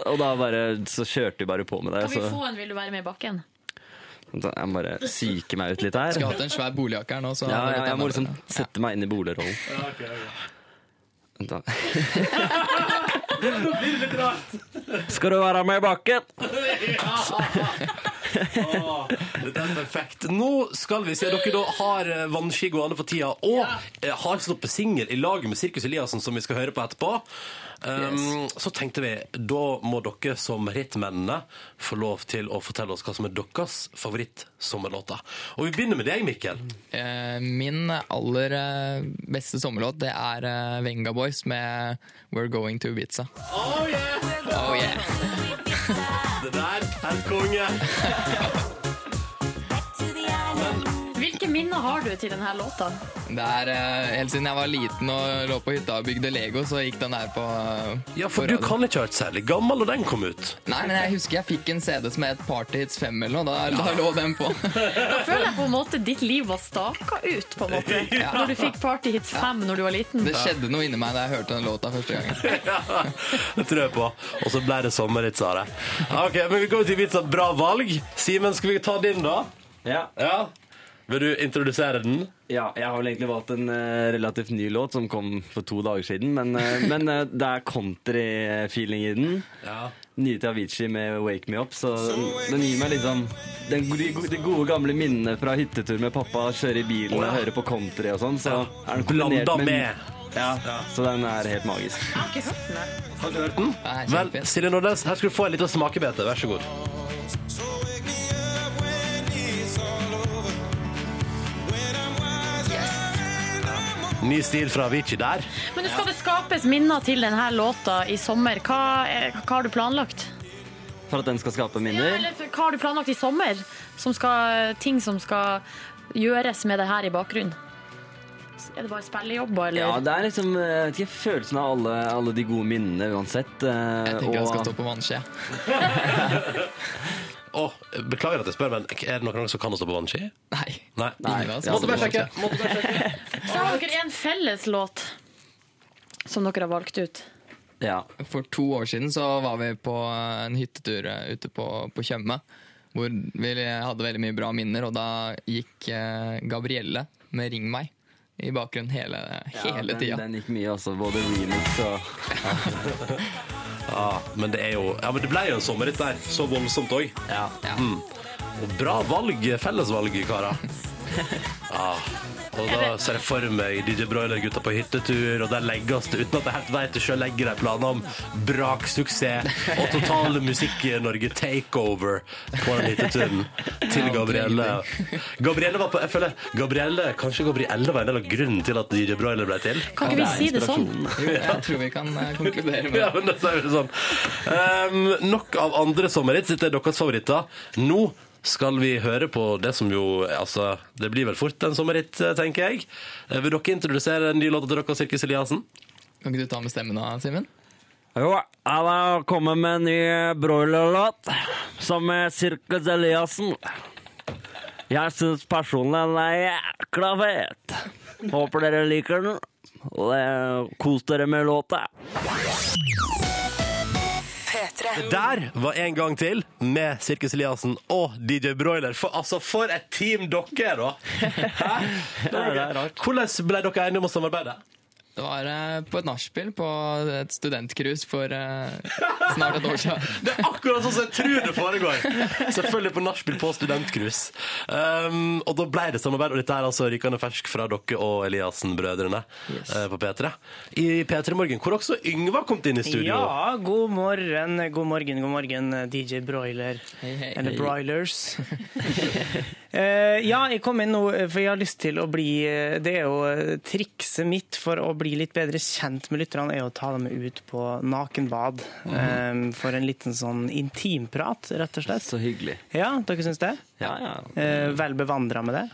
Og da bare så kjørte vi bare på med det. Kan vi Så, få en 'Vil du være med i bakken'? Jeg må bare psyke meg ut litt her. Skulle hatt en svær boligjakke her nå. Så Ja, ja, jeg må liksom sette meg inn i boligrollen. Vent da. Skal du være med i bakken? Åh, dette er perfekt. Nå skal vi se dere da har eh, vannski gående for tida, og ja. har sluppet singel i lag med Sirkus Eliassen, som vi skal høre på etterpå. Um, Så tenkte vi, da må dere som rittmennene få lov til å fortelle oss hva som er deres favorittsommerlåter. Og vi begynner med deg, Mikkel. Eh, Min aller eh, beste sommerlåt det er eh, Venga Boys med 'We're Going to Ibiza'. Oh yeah! Oh yeah. Det der er minner har du til denne låta? Det er uh, Helt siden jeg var liten og lå på hytta og bygde Lego, så gikk den der på Ja, for du kan ikke ha vært særlig gammel da den kom ut. Nei, men jeg husker jeg fikk en CD som het Partyhits 5 eller noe. Da, da lå den på. Da føler jeg på en måte ditt liv var staka ut, på en måte. Ja. Når du fikk Party Hits 5 når du var liten. Det skjedde noe inni meg da jeg hørte den låta første gangen. Ja, det tror jeg på. Og så ble det sommerhits av det. Ok, men vi kommer til vitsa Bra valg. Simen, skal vi ta din, da? Ja. Ja. Vil du introdusere den? Ja, jeg har vel egentlig valgt en uh, relativt ny låt som kom for to dager siden, men, uh, men uh, det er country-feeling i den. Ja. Nye til Avicii med 'Wake Me Up', så den, den gir meg liksom den, de, gode- de gode gamle minnene fra hyttetur med pappa, kjøre i bilen ja. og høre på country og sånn. Så Ja. er den kombinert Blanda med med. Ja, så den er helt magisk. Jeg har ikke hørt den. Har du hørt den? Vel, Silje Nordnes, her skal du få en liten smakebete. Vær så god. Ny stil fra Avicii der. Men nå skal det skapes minner til denne låta i sommer. Hva, er, hva har du planlagt? For at den skal skape Ja, minner. eller for- hva har du planlagt i sommer? Som skal, ting som skal gjøres med det her i bakgrunnen? Er det bare spillejobber, eller? Ja, det er liksom jeg vet ikke, følelsen av alle, alle de gode minnene uansett. eh, Jeg tenker jeg skal stå på vannski. Å, beklager at jeg spør, men er det noen som kan å stå på vannski? Nei. Nei. Nei. Måtte bare sjekke. Måtte bare sjekke. Så har dere en felles låt som dere har valgt ut. Ja. For to år siden så var vi på en hyttetur eh, ute på, på Tjøme. Hvor vi hadde veldig mye bra minner, og da gikk eh, Gabrielle med 'Ring meg' i bakgrunnen hele, hele den, tida. den gikk mye også, både remix og Ja, men det er jo Ja, men det ble jo en sommer dette der. Så voldsomt òg. Ja. Mm. Og bra valg, fellesvalg, karer. Ja. Og da ser jeg for meg DJ Broiler-gutta på hyttetur, og der legges det, uten at jeg helt vet det sjøl, legger de planer om braksuksess og total Musikk-Norge takeover på den hytteturen til Gabrielle. Gabrielle var på Jeg føler Gabrielle, Kanskje Gabrielle var en del av grunnen til at DJ Broiler ble til? Kan ikke vi si det sånn? Jo, jeg tror vi kan eh, konkludere med Ja, men da sier vi det sånn. Um, nok av andre sommerhits. Dette er deres favoritter. Nå skal vi høre på det som jo Altså, det blir vel fort en sommerhit, tenker jeg. Eh, Vil dere introdusere en ny låt til dere, Sirkus Eliassen? Kan ikke du ta med stemmen da, Simen? Jo, jeg har kommet med en ny broilerlåt sammen med Sirkus Eliassen. Jeg syns personlig den er jækla fet. Håper dere liker den. Og det- Kos dere med låta. Det der var en gang til med Sirkus Eliassen og DJ Broiler. For, altså, for et team dere er, da! Hæ? det er rart. Hvordan ble dere enige om å samarbeide? Det var eh, på et nachspiel på et studentcruise for eh, snart et år siden. Det er akkurat sånn som jeg tror det foregår. Selvfølgelig på nachspiel på studentcruise. Um, og da ble det samarbeid, og dette er altså rykende fersk fra dere og Eliassen-brødrene eh, på P3. I P3 Morgen, hvor også Yngvar kom inn i studio. Ja, god morgen, god morgen, god morgen, DJ Broiler. Hei, hei, Eller hei. Broilers. uh, ja, jeg kom inn nå, for jeg har lyst til å bli Det er jo trikset mitt for å bli litt bedre kjent med lytterne, er å ta dem ut på nakenbad. eh, For en liten sånn intimprat, rett og slett. Så hyggelig. Ja, dere syns det? Ja, ja. Eh, Vel bevandra med det?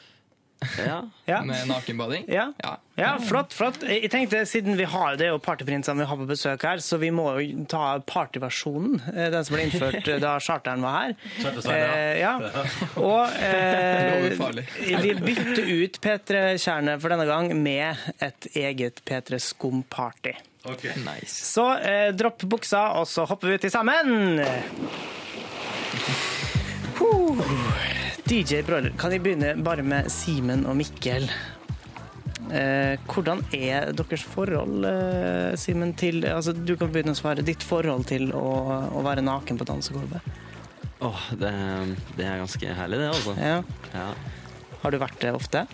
Ja. Ja. Med nakenbading? Ja. Ja. Ja, flott, flott. Jeg tenkte, siden vi har det og jo partyprinsene vi har på besøk her, så vi må jo ta partyversjonen. eh, Den som ble innført eh, da charteren var her. Charter-Svein, ja. Eh, ja. Og eh, vi bytter ut P3 Kjerne for denne gang med et eget P3 Skum-party. Nice. Så eh, dropp buksa, og så hopper vi uti sammen. Huh. DJ Broiler, kan vi begynne bare med Simen og Mikkel? Eh, hvordan er deres forhold, eh, Simen, til altså, Du kan begynne å svare. Ditt forhold til å, å være naken på dansegulvet. Åh, det, det er ganske herlig, det, altså. Ja. Ja. Har du vært det ofte?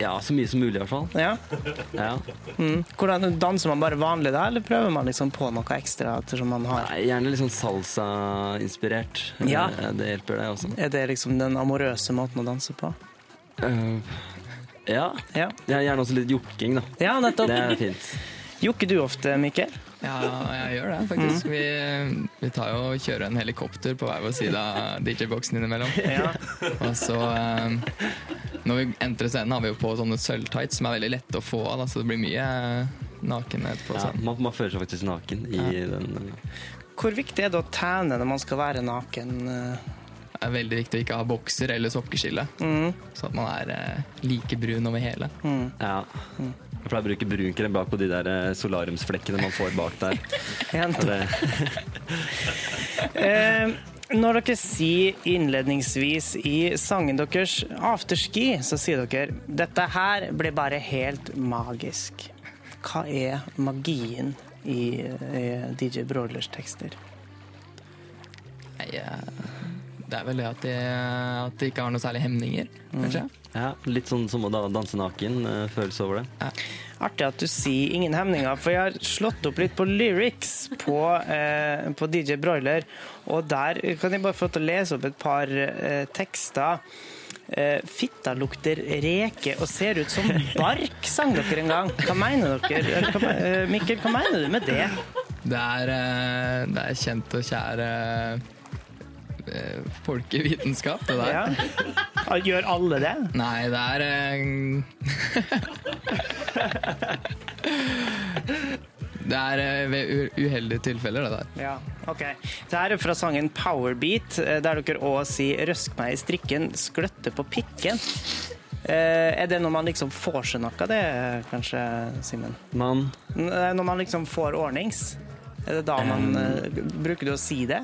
Ja, så mye som mulig, i hvert fall. Ja. Ja. Mm. Hvordan Danser man bare vanlig da, eller prøver man liksom på noe ekstra ettersom man har Nei, gjerne litt sånn salsa-inspirert. Ja. Eh, Det hjelper, det også. Er det liksom den amorøse måten å danse på? Uh, ja. Ja, er gjerne også litt jokking, da. ja nettopp. Det er fint. Jokker du ofte, Mikkel? Ja, jeg gjør det, faktisk. Vi, vi tar jo og kjører en helikopter på hver vår side av DJ-boksen innimellom. Ja. Og så eh, Når vi entrer scenen, har vi jo på sånne sølvtights som er veldig lette å få av, så det blir mye nakenhet på Ja, man, man føler seg faktisk naken i den Hvor viktig er det å tegne når man skal være naken? Det er veldig viktig å ikke ha bokser eller sokkeskille, Mm. så at man er eh, like brun over hele. Ja. Jeg pleier å bruke brunkrem bak på de der eh, solariumsflekkene man får bak der. Eh, når dere sier innledningsvis i sangen deres 'Afterski', så sier dere 'Dette her ble bare helt magisk'. Hva er magien i, i DJ Brodlers tekster? Nei, eh, det er vel det at de, at de ikke har noe særlig hemninger, kanskje. ja, litt sånn som å danse naken. eh, Følelse over det. Artig at du sier ingen hemninger, for jeg har slått opp litt på lyrics på, eh, på DJ Broiler, og der kan jeg bare få til å lese opp et par eh, tekster. eh, 'Fitta lukter reke og ser ut som bark', sang dere en gang. Hva mener dere? Hva, eh, Mikkel, hva mener du med det? Det er, det er kjent og kjære folkevitenskap, det der. Ja. Gjør alle det? Nei, det er eh, Det er eh, ved uheldige tilfeller, det der. Ja, ok. Det her er fra sangen Powerbeat, eh, der dere òg sier 'røsk meg i strikken, skløtte på pikken'. Eh, er det når man liksom får seg noe, det kanskje, Simen? Man Når man liksom får ordnings? Er det da man um, Bruker du å si det?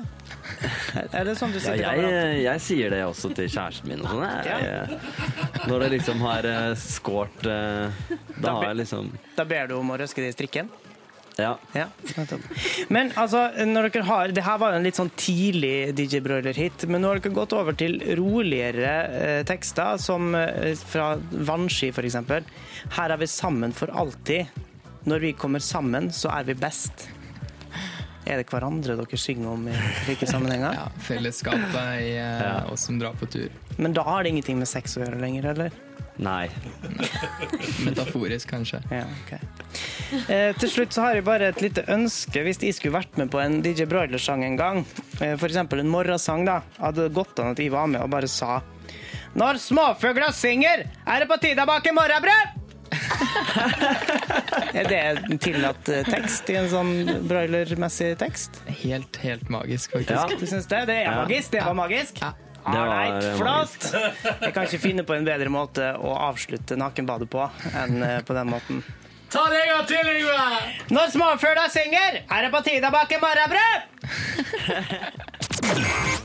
Er det sånn du Ja, sier jeg, jeg sier det også til kjæresten min. Sånn. Jeg, jeg, når det liksom har uh, skåret eh, Da har jeg liksom Da ber du om å røske det i strikken? Ja. Ja. Men altså, når dere har Det her var jo en litt sånn tidlig DJ Broiler-hit, men nå har dere gått over til roligere eh, tekster, som eh, fra Vannski f.eks. Her er vi sammen for alltid. Når vi kommer sammen, så er vi best. Er det hverandre dere synger om i slike sammenhenger? Ja, fellesskapet i ja. oss som drar på tur. Men da har det ingenting med sex å gjøre lenger, eller? Nei. Metaforisk, kanskje. Ja, okay. Eh, til slutt så har jeg bare et lite ønske. Hvis jeg skulle vært med på en DJ Broiler-sang en gang, eh, eksempel en morgensang, da, hadde det gått an at jeg var med og bare sa Når småfugla synger, er det på tide å bake morrabrød! er det en tillatt eh, tekst i en sånn broilermessig tekst? Helt, helt magisk, faktisk. Ja. Du syns det? Det er Ja. magisk? Det var magisk? Det var, eh, flott! Jeg kan ikke finne på en bedre måte å avslutte nakenbadet på enn eh, på den måten. Ta det en gang til, Yngve! Når småfugler synger, er det på tide å bake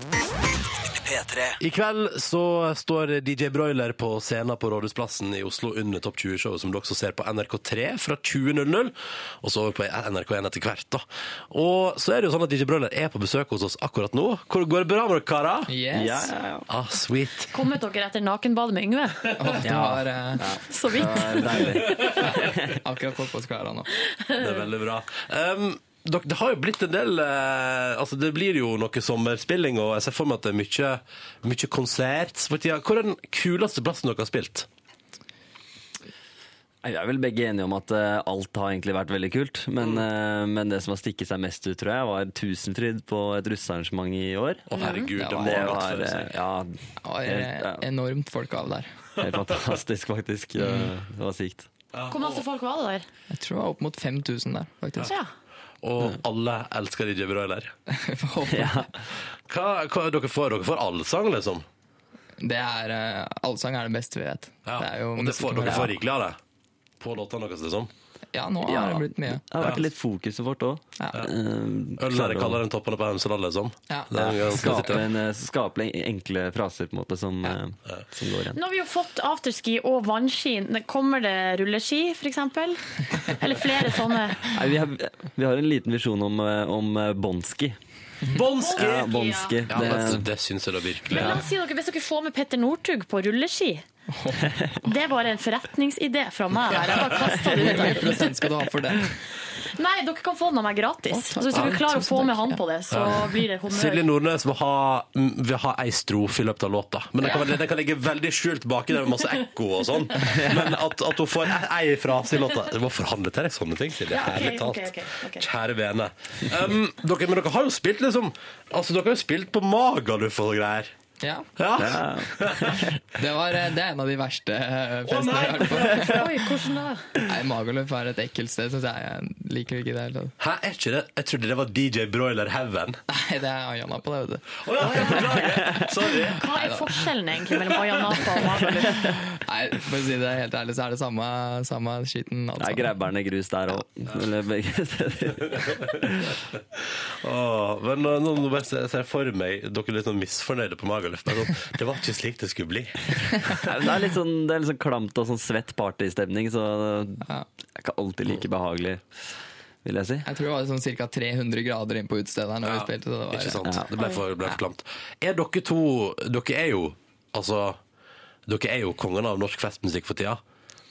morrabrød! I kveld så står DJ Broiler på scenen på Rådhusplassen i Oslo under Topp 20-showet, som du også ser på NRK3 fra 20.00, og så over på NRK1 etter hvert. da. Og så er det jo sånn at DJ Broiler er på besøk hos oss akkurat nå. Hvor Går det bra med dere, karer? Yes. Ja, ja, ja. Ah, sweet. Kommet dere etter nakenbadet med Yngve? Det var ja. Så vidt. Det var deilig. Akkurat fått på skala nå. Det er veldig bra. Um, dere, det har jo blitt en del eh, Altså Det blir jo noe sommerspilling, og jeg ser for meg at det er mye, mye konsert for tida. Hvor er den kuleste plassen dere har spilt? Vi er vel begge enige om at eh, alt har egentlig vært veldig kult. Men, eh, men det som har stikket seg mest ut, tror jeg, var Tusenfryd på et russearrangement i år. Å, herregud, det må det ha gått var eh, ja, Det var helt, eh, ja, enormt folk av der. helt fantastisk, faktisk. Det, det var sykt. Hvor masse folk var det der? Jeg tror det var opp mot 5000 der, faktisk. Ja. Og alle elsker DJ Broiler. Ja. Hva, hva, dere, får, dere får allsang, liksom? Det er, eh, Allsang er det beste vi vet. Ja. Det jo og det får, dere får rikelig av det? På låtene deres, liksom? Ja, nå Ja. har det blitt mye. Det har vært litt fokuset vårt òg. Ja. Øl er det kaller den toppene på Hemsedal, liksom? Ja. Ganske Skape, en, eh, skape enkle fraser på en måte som, eh, som går igjen. Nå har vi jo fått afterski og vannski. Kommer det rulleski, f.eks.? Eller flere sånne? Nei, vi, har, vi har en liten visjon om, eh, om eh, båndski. Båndski! Ja, bonski. Ja, Det- det, det syns jeg da virkelig. Men la oss si dere, Hvis dere får med Petter Northug på rulleski Det var en forretningsidé fra meg. her. Jeg bare kastet det ut Hvor mye prosent skal du ha for det? Nei, dere kan få den av meg gratis. Altså, hvis dere klarer å få med han på det, så blir det Silje honnør. Nordnes vil ha, vil ha ei strofe i løpet av låta. Men den kan, den kan ligge veldig skjult baki der med masse ekko og sånn. Men at, at hun får ei frase i låta Du må forhandle til deg sånne ting, Silje. Ja, ok, talt. ok, ok, ok. Kjære vene. Um, dere, men dere har jo spilt liksom Altså, dere har jo spilt på Magaluf og greier. Ja. Ja. Det, var, eh, det er en av de verste eh, festene jeg har vært på. Oi, hvordan da? Nei, Magaluf er et ekkelt sted, syns jeg. Jeg liker ikke det hele tatt. Hæ, er ikke det? Jeg trodde det var DJ Broiler Heaven. Nei, det er Ayana på det, vet du. Oh, ja, beklager. Sorry. Hva er forskjellen egentlig mellom Ayanapa og Magaluf? Nei, for å si det helt ærlig, så er det samme, samme skitten. Det er grabberne grus der òg. Ja. begge steder. Åh, men nå, nå bare ser ser jeg for meg dere er litt sånn misfornøyde på Magaluf. Men sånn, Det var ikke slik det skulle bli. Det er litt sånn, det er litt sånn klamt og sånn svett partystemning, så det er ikke alltid like behagelig, vil jeg si. Jeg tror det var sånn ca. 300 grader inn på utestedet når Ja, vi spilte. Det var, Ikke sant? Ja. Det ble for, ble for klamt. Er dere to Dere er jo Altså Dere er jo kongene av norsk festmusikk for tida.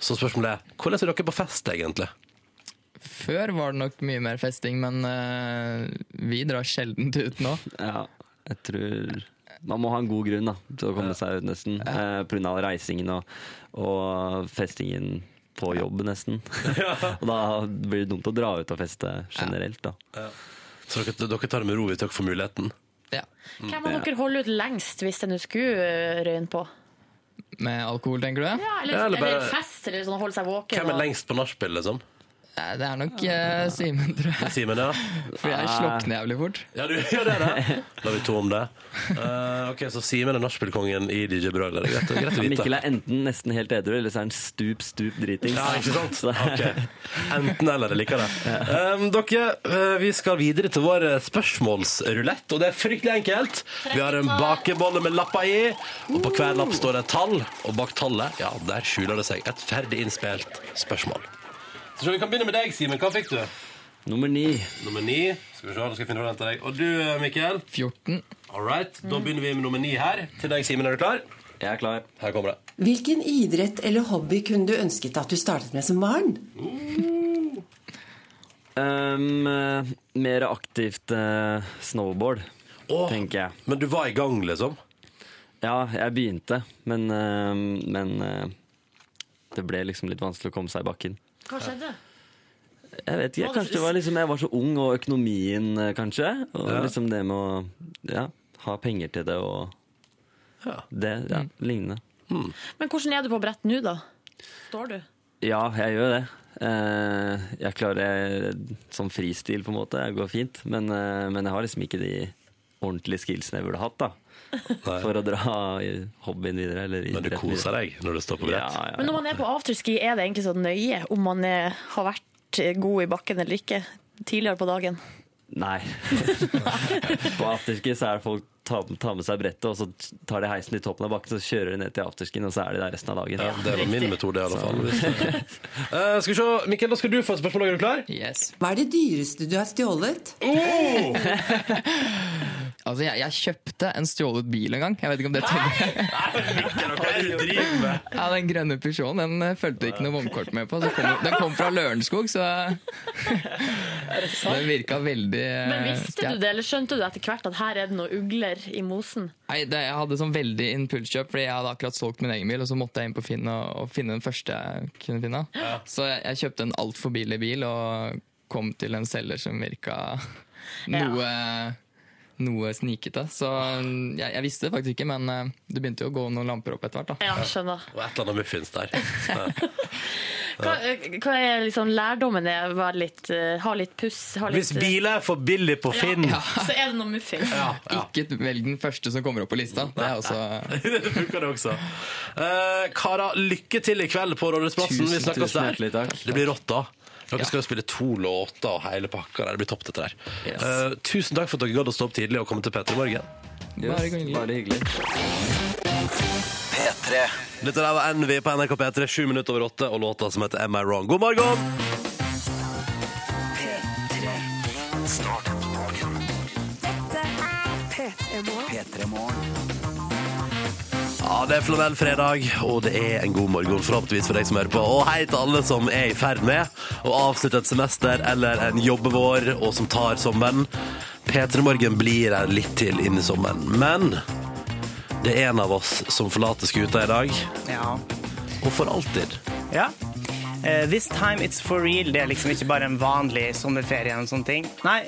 Så spørsmålet er hvordan er dere på fest, egentlig? Før var det nok mye mer festing, men uh, vi drar sjelden ut nå. Ja, jeg tror man må ha en god grunn da, til å komme seg ut, nesten. Eh, av reisingen og, og festingen på jobb, nesten. og da blir det dumt å dra ut og feste generelt, da. Så dere, dere tar det med ro hvis dere får muligheten? Ja. Hvem av dere holder ut lengst hvis det nå skulle øh, røyne på? Med alkohol, tenker du? Ja, eller, Ja, eller bare- eller fest, eller sånn holde seg våken. Hvem er og- lengst på nachspiel, liksom? Det er nok eh, Simen, tror jeg. Simen, ja. For jeg slokner jævlig fort. Ja, du, ja, det det. Da er vi to om det. Uh, ok, Så Simen er nachspielkongen i DJ Broiler. Er Greit, greit å vite. Mikkel er enten nesten helt edru, eller så er han stup, stup dritings. Ja, ikke sant? Ok. Enten eller, jeg liker det. Um, dere, eh, vi skal videre til vår spørsmålsrulett, og det er fryktelig enkelt. Vi har en bakebolle med lapper i, og på hver lapp står det et tall, og bak tallet, ja, der skjuler det seg et ferdig innspilt spørsmål. Så vi kan begynne med deg, Simen. Hva fikk du? Nummer ni. Nummer ni. Skal vi se, da skal jeg finne den til deg. Og du, eh, Mikkel? 14. All right, da begynner vi med nummer ni her. Til deg, Simen, er du klar? Jeg er klar. Her kommer det. Hvilken idrett eller hobby kunne du ønsket at du startet med som barn? Um, eh, mer aktivt uh, snowboard, tenker jeg. Men du var i gang, liksom? Ja, jeg begynte, men, uh, men uh, det ble liksom litt vanskelig å komme seg i bakken. Hva skjedde? Jeg vet ikke, Kanskje det var liksom jeg var så ung, og økonomien, eh, kanskje. Og Ja. liksom det med å ja, ha penger til det og det, ja, lignende. Men hvordan er du på brett nå, da? Står du? Ja, jeg gjør det. Eh, jeg klarer sånn fristil, på en måte. Det går fint. Men, eh, men jeg har liksom ikke de ordentlige skillsene jeg burde hatt, da. For å dra hobbyen videre. Eller Men du koser deg når du står på brett? Ja, ja, Men når man er på afterski, er det egentlig så nøye om man er, har vært god i bakken eller ikke tidligere på dagen? Nei. på afterski så er folk tar, tar med seg brettet, og så tar de heisen i toppen av bakken, så kjører de ned til afterskin, og så er de der resten av dagen. Ja, det var min metode i alle fall. Eh, skal vi se, Mikkel, da skal du få et spørsmål. Er du klar? Yes. Hva er det dyreste du har stjålet? Altså, jeg, jeg kjøpte en stjålet bil en gang. Jeg vet ikke om det teller. Er? Ja, Den grønne Peugeoten den eh, fulgte ikke noe vognkort med på. Så kom, den kom fra Lørenskog, så Den virka veldig eh, Men visste du det, eller skjønte du etter hvert at her er det noen ugler i mosen? Nei, det, Jeg hadde sånn veldig impulskjøp, fordi jeg hadde akkurat solgt min egen bil, og så måtte jeg inn på Finn og, og finne den første jeg kunne finne. Så jeg, jeg kjøpte en altfor billig bil og kom til en selger som virka noe, noe snikete. Så jeg, jeg visste det faktisk ikke, men eh, det begynte jo å gå noen lamper opp etter hvert. da. Ja, skjønner. Og et eller annet muffins der. Ja. Hva, hva er liksom lærdommen? Er å litt, eh, ha litt puss? Ha litt, Hvis biler er for billig på Finn Ja, så er det noe muffins. Ikke velg den første som kommer opp på lista. Det er også Det funker det også. Uh, Kara, lykke til i kveld på Rådhusplassen. Vi snakkes der. hjertelig takk. Det blir rått, da. Dere skal jo spille to låter og hele pakka. Det blir topp, dette der. Yes. Uh, tusen takk for at dere gadd å stå opp tidlig og komme til P3 Morgen. Bare hyggelig. Bare hyggelig. P3. Dette der var Envy på NRK P3, sju minutter over åtte, og låta som heter Am I Wrong. God morgen! P3. Start dagen. Dette P3 Morgen. P3 Morgen. Ja, det er flanellfredag, og det er en god morgen forhåpentligvis for deg som hører på. Og hei til alle som er i ferd med å avslutte et semester eller en jobbevår, og som tar sommeren. P3 Morgen blir her litt til inn i sommeren. Men det er en av oss som forlater skuta i dag, Ja. og for alltid. Ja. Uh, this time it's for real. Det er liksom ikke bare en vanlig sommerferie. og sånne ting. Nei,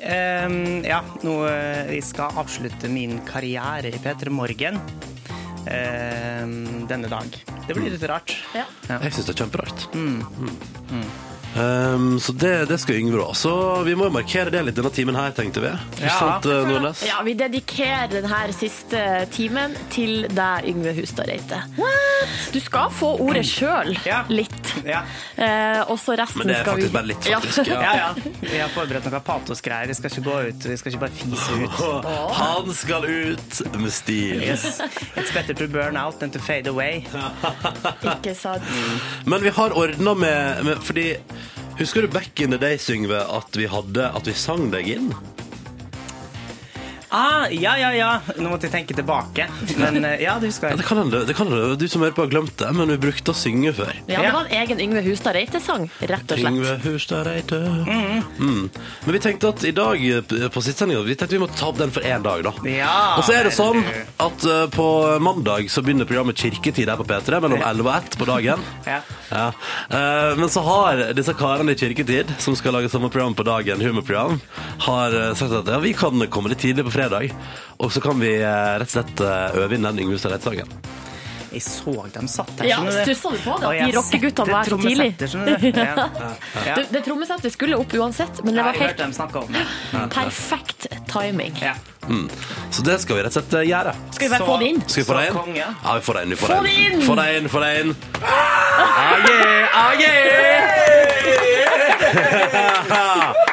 um, ja, nå uh, jeg skal avslutte min karriere i P3 Morgen uh, denne dag. Det blir litt rart. Ja. Jeg syns det er kjemperart. Mm. Um, så det, det skal Yngve òg. Så vi må jo markere det litt denne timen her, tenkte vi. Ikke Ja. sant, eh, Nordnes? Ja, Vi dedikerer denne siste timen til deg, Yngve Hustad Reite. Du skal få ordet sjøl litt. Eh, og så resten Men det er faktisk vi bare litt, faktisk, Ja. Ja, ja. Vi har forberedt noe patosgreier. Vi skal ikke gå ut, vi skal ikke bare fise ut. Han skal ut med stil. Yes. It's better to burn out than to fade away. Ikke sant? Men vi har ordna med, med Fordi Husker du back in the day, Syngve, at vi hadde At vi sang deg inn? Ah, ja, ja, ja. Nå måtte jeg tenke tilbake. Men eh, ja, det husker Ja, det kan hende, det kan hende du som hører på har glemt det, men vi brukte å synge før. Ja, det var en egen Yngve Hustad Reite-sang, rett og slett. Yngve Hustad Reite. Mm. Men vi tenkte at i dag eh, på sittsendinga Vi tenkte vi måtte ta opp den for én dag, da. Ja, og så er det sånn at eh, på mandag så begynner programmet Kirketid her på P3 mellom 11 og 1 på dagen. Ja. Ja. Eh, men så har disse karene i Kirketid, som skal lage samme program på dagen, humorprogram, har sagt at ja, vi kan komme litt tidlig på fredag, og så kan vi eh, rett og slett eh, øve inn den Yngve Hustad Reite-sangen. Jeg så dem satt her. Ja. Stussa du på det? At de rockeguttene var her tidlig? Det. Ja. Ja. Det, det trommesettet skulle opp uansett, men det var helt ja, perfekt timing. Mm. Så det skal vi rett og slett eh, gjøre. Skal vi bare få det inn? Skal vi få det inn? Kong, Ja, vi får det inn. Vi får Få det inn. inn! Få det inn, få det inn. Ah, yeah, ah, yeah!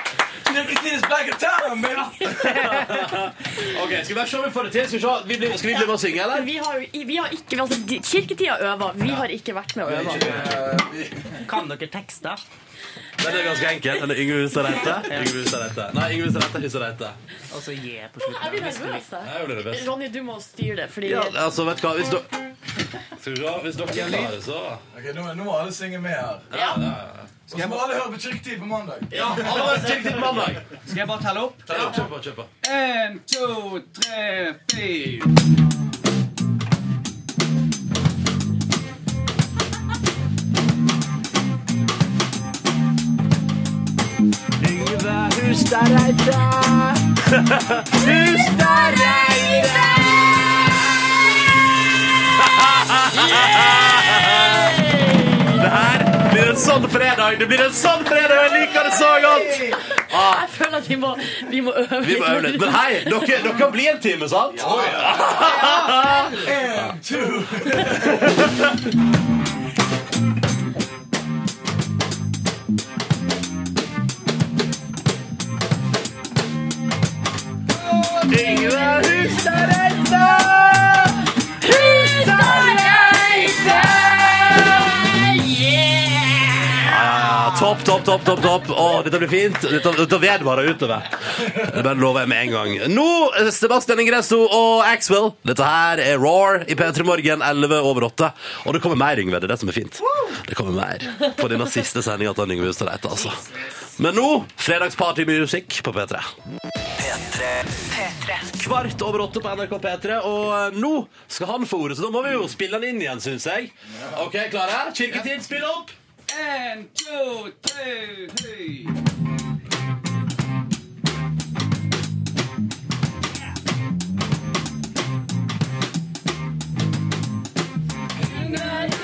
Ok, Skal vi bare se om vi får det til? Skal vi, se? vi blir, skal vi bli med og synge, eller? Vi har, vi har ikke, altså, Kirketida øver. Vi har ikke vært med å øve. Kan dere tekster? Den er ganske enkel. Den er Yngve Hustad Reite. Yngve Hustad Reite. Nei, Yngve Hustad Reite. Hustad Reite. Og så J på Jeg blir slutten. nervøs. jeg. Jeg blir nervøs. Ronny, du må styre det, fordi Ja, altså, vet du hva? Hvis, du... Skal vi se, hvis dere er klare, så Ok, nå, nå må alle synge med her. Ja. Og så må alle høre på Kirketid på mandag. Ja, alle har trykt inn mandag. Skal jeg bare telle opp, Kjør på, kjør på. En, to, tre, fire. Hustad Reite. Hustad Reite. Det her blir en sånn fredag. Det blir en sånn fredag, og jeg liker det så godt. Ah, jeg føler at vi må, vi må øve vi må øve litt. Men hei, dere, dere kan bli en time, sant? Ja En, to. Yngve Hustad Reite. Topp, topp, topp, topp. Å, dette blir fint. Dette, dette vedvarer utover. Det bare lover jeg med en gang. Nå, Sebastian Ingresso og Axwell. Dette her er Roar i P3 Morgen 11 over 8. Og det kommer mer, Yngve. Det er det som er fint. Det kommer mer på denne siste sendinga til Yngve Hustad Reite, altså. Men nå, fredagspartymusikk på P3. Kvart over åtte på NRK P3, og nå skal han få ordet, så da må vi jo spille han inn igjen, syns jeg. OK, klare? Kirketid, spill opp! En, to, tre, høy. Oi,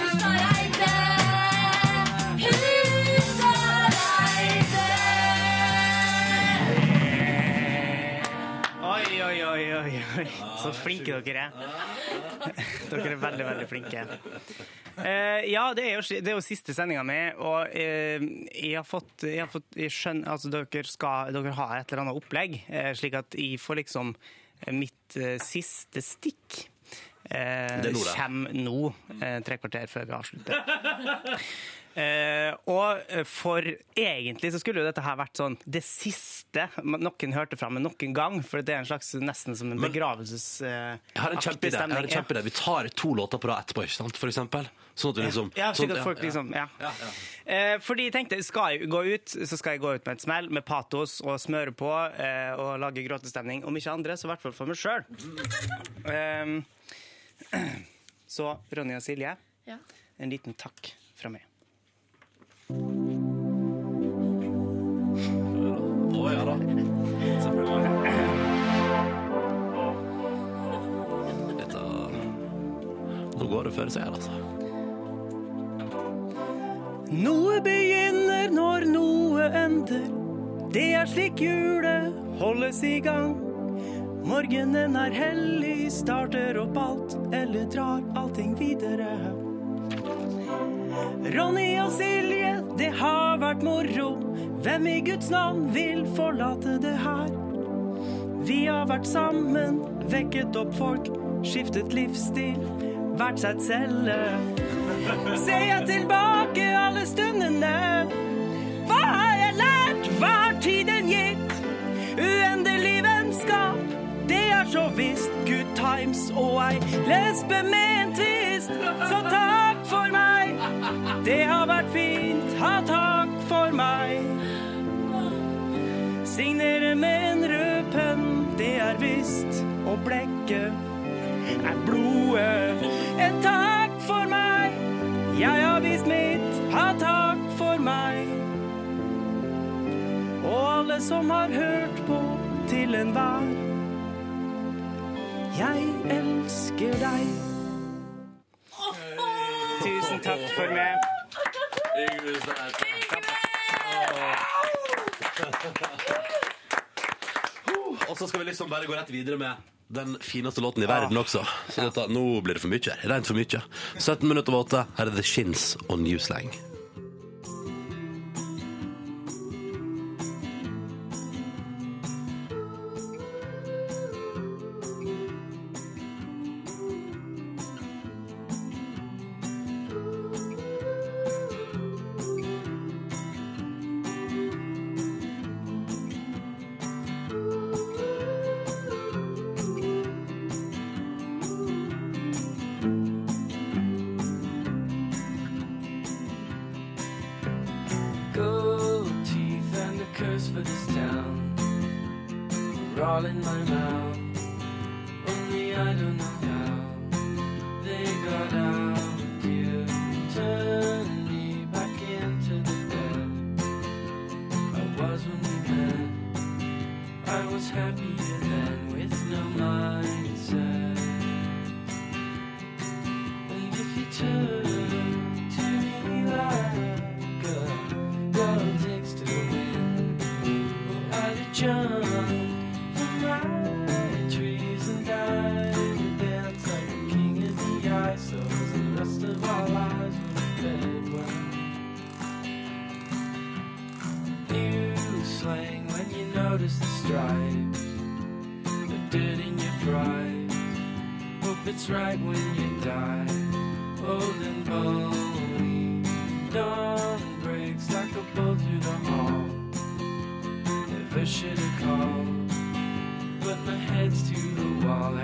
oi, oi, oi. Så flinke dere er. Dere er veldig, veldig flinke. Eh, ja, det er jo, det er jo siste sendinga mi, og eh, jeg har fått, jeg har fått jeg skjønner, altså dere, skal, dere har et eller annet opplegg, eh, slik at jeg får liksom mitt siste stikk. Eh, er. Kommer nå, eh, tre kvarter før vi avslutter. Eh, og for egentlig så skulle jo dette her vært sånn det siste noen hørte fra meg noen gang, for det er en slags nesten som en begravelses... eh, Jeg har en aktig kjempeidé. Stemning. Vi tar to låter på rad etterpå, ikke sant? For eksempel. Sånn at du liksom Ja, slik sånn- at folk liksom, ja. Eh, fordi jeg tenkte, skal jeg gå ut, så skal jeg gå ut med et smell, med patos og smøre på eh, og lage gråtestemning. Om ikke andre, så i hvert fall for meg sjøl. så Ronny og Silje, Ja. en liten takk fra meg. Nå går det før seg, altså. Noe begynner når noe ender. Det er slik hjulet holdes i gang. Morgenen er hellig, starter opp alt, eller drar allting videre. Ronny og Silje, det har vært moro. Hvem i Guds navn vil forlate det her? Vi har vært sammen, vekket opp folk, skiftet livsstil, vært seg celle. Ser jeg tilbake alle stundene, hva har jeg lært, hva har tiden gitt? Uendelig vennskap, det er så visst. Good times og ei Lesbe med en tvist. så takk for meg. Det har vært fint, ha takk for meg. Signere med en rød penn, det er visst, og blekket er blodet. En takk for meg, jeg har vist mitt, ha takk for meg. Og alle som har hørt på til enhver. Jeg elsker deg. Tusen takk for meg. Og så skal vi liksom bare gå rett videre med den fineste låten i verden også. Så dette, nå blir det for mye. Rent for mye. 17 minutter over åtte. Her er The Shins og New Slang. Fed well. New slang when you notice the stripes, the dirt in your fries. Hope it's right when you die, old and bony. Dawn breaks like a bolt through the hall. Never should have called, but my head's to the wall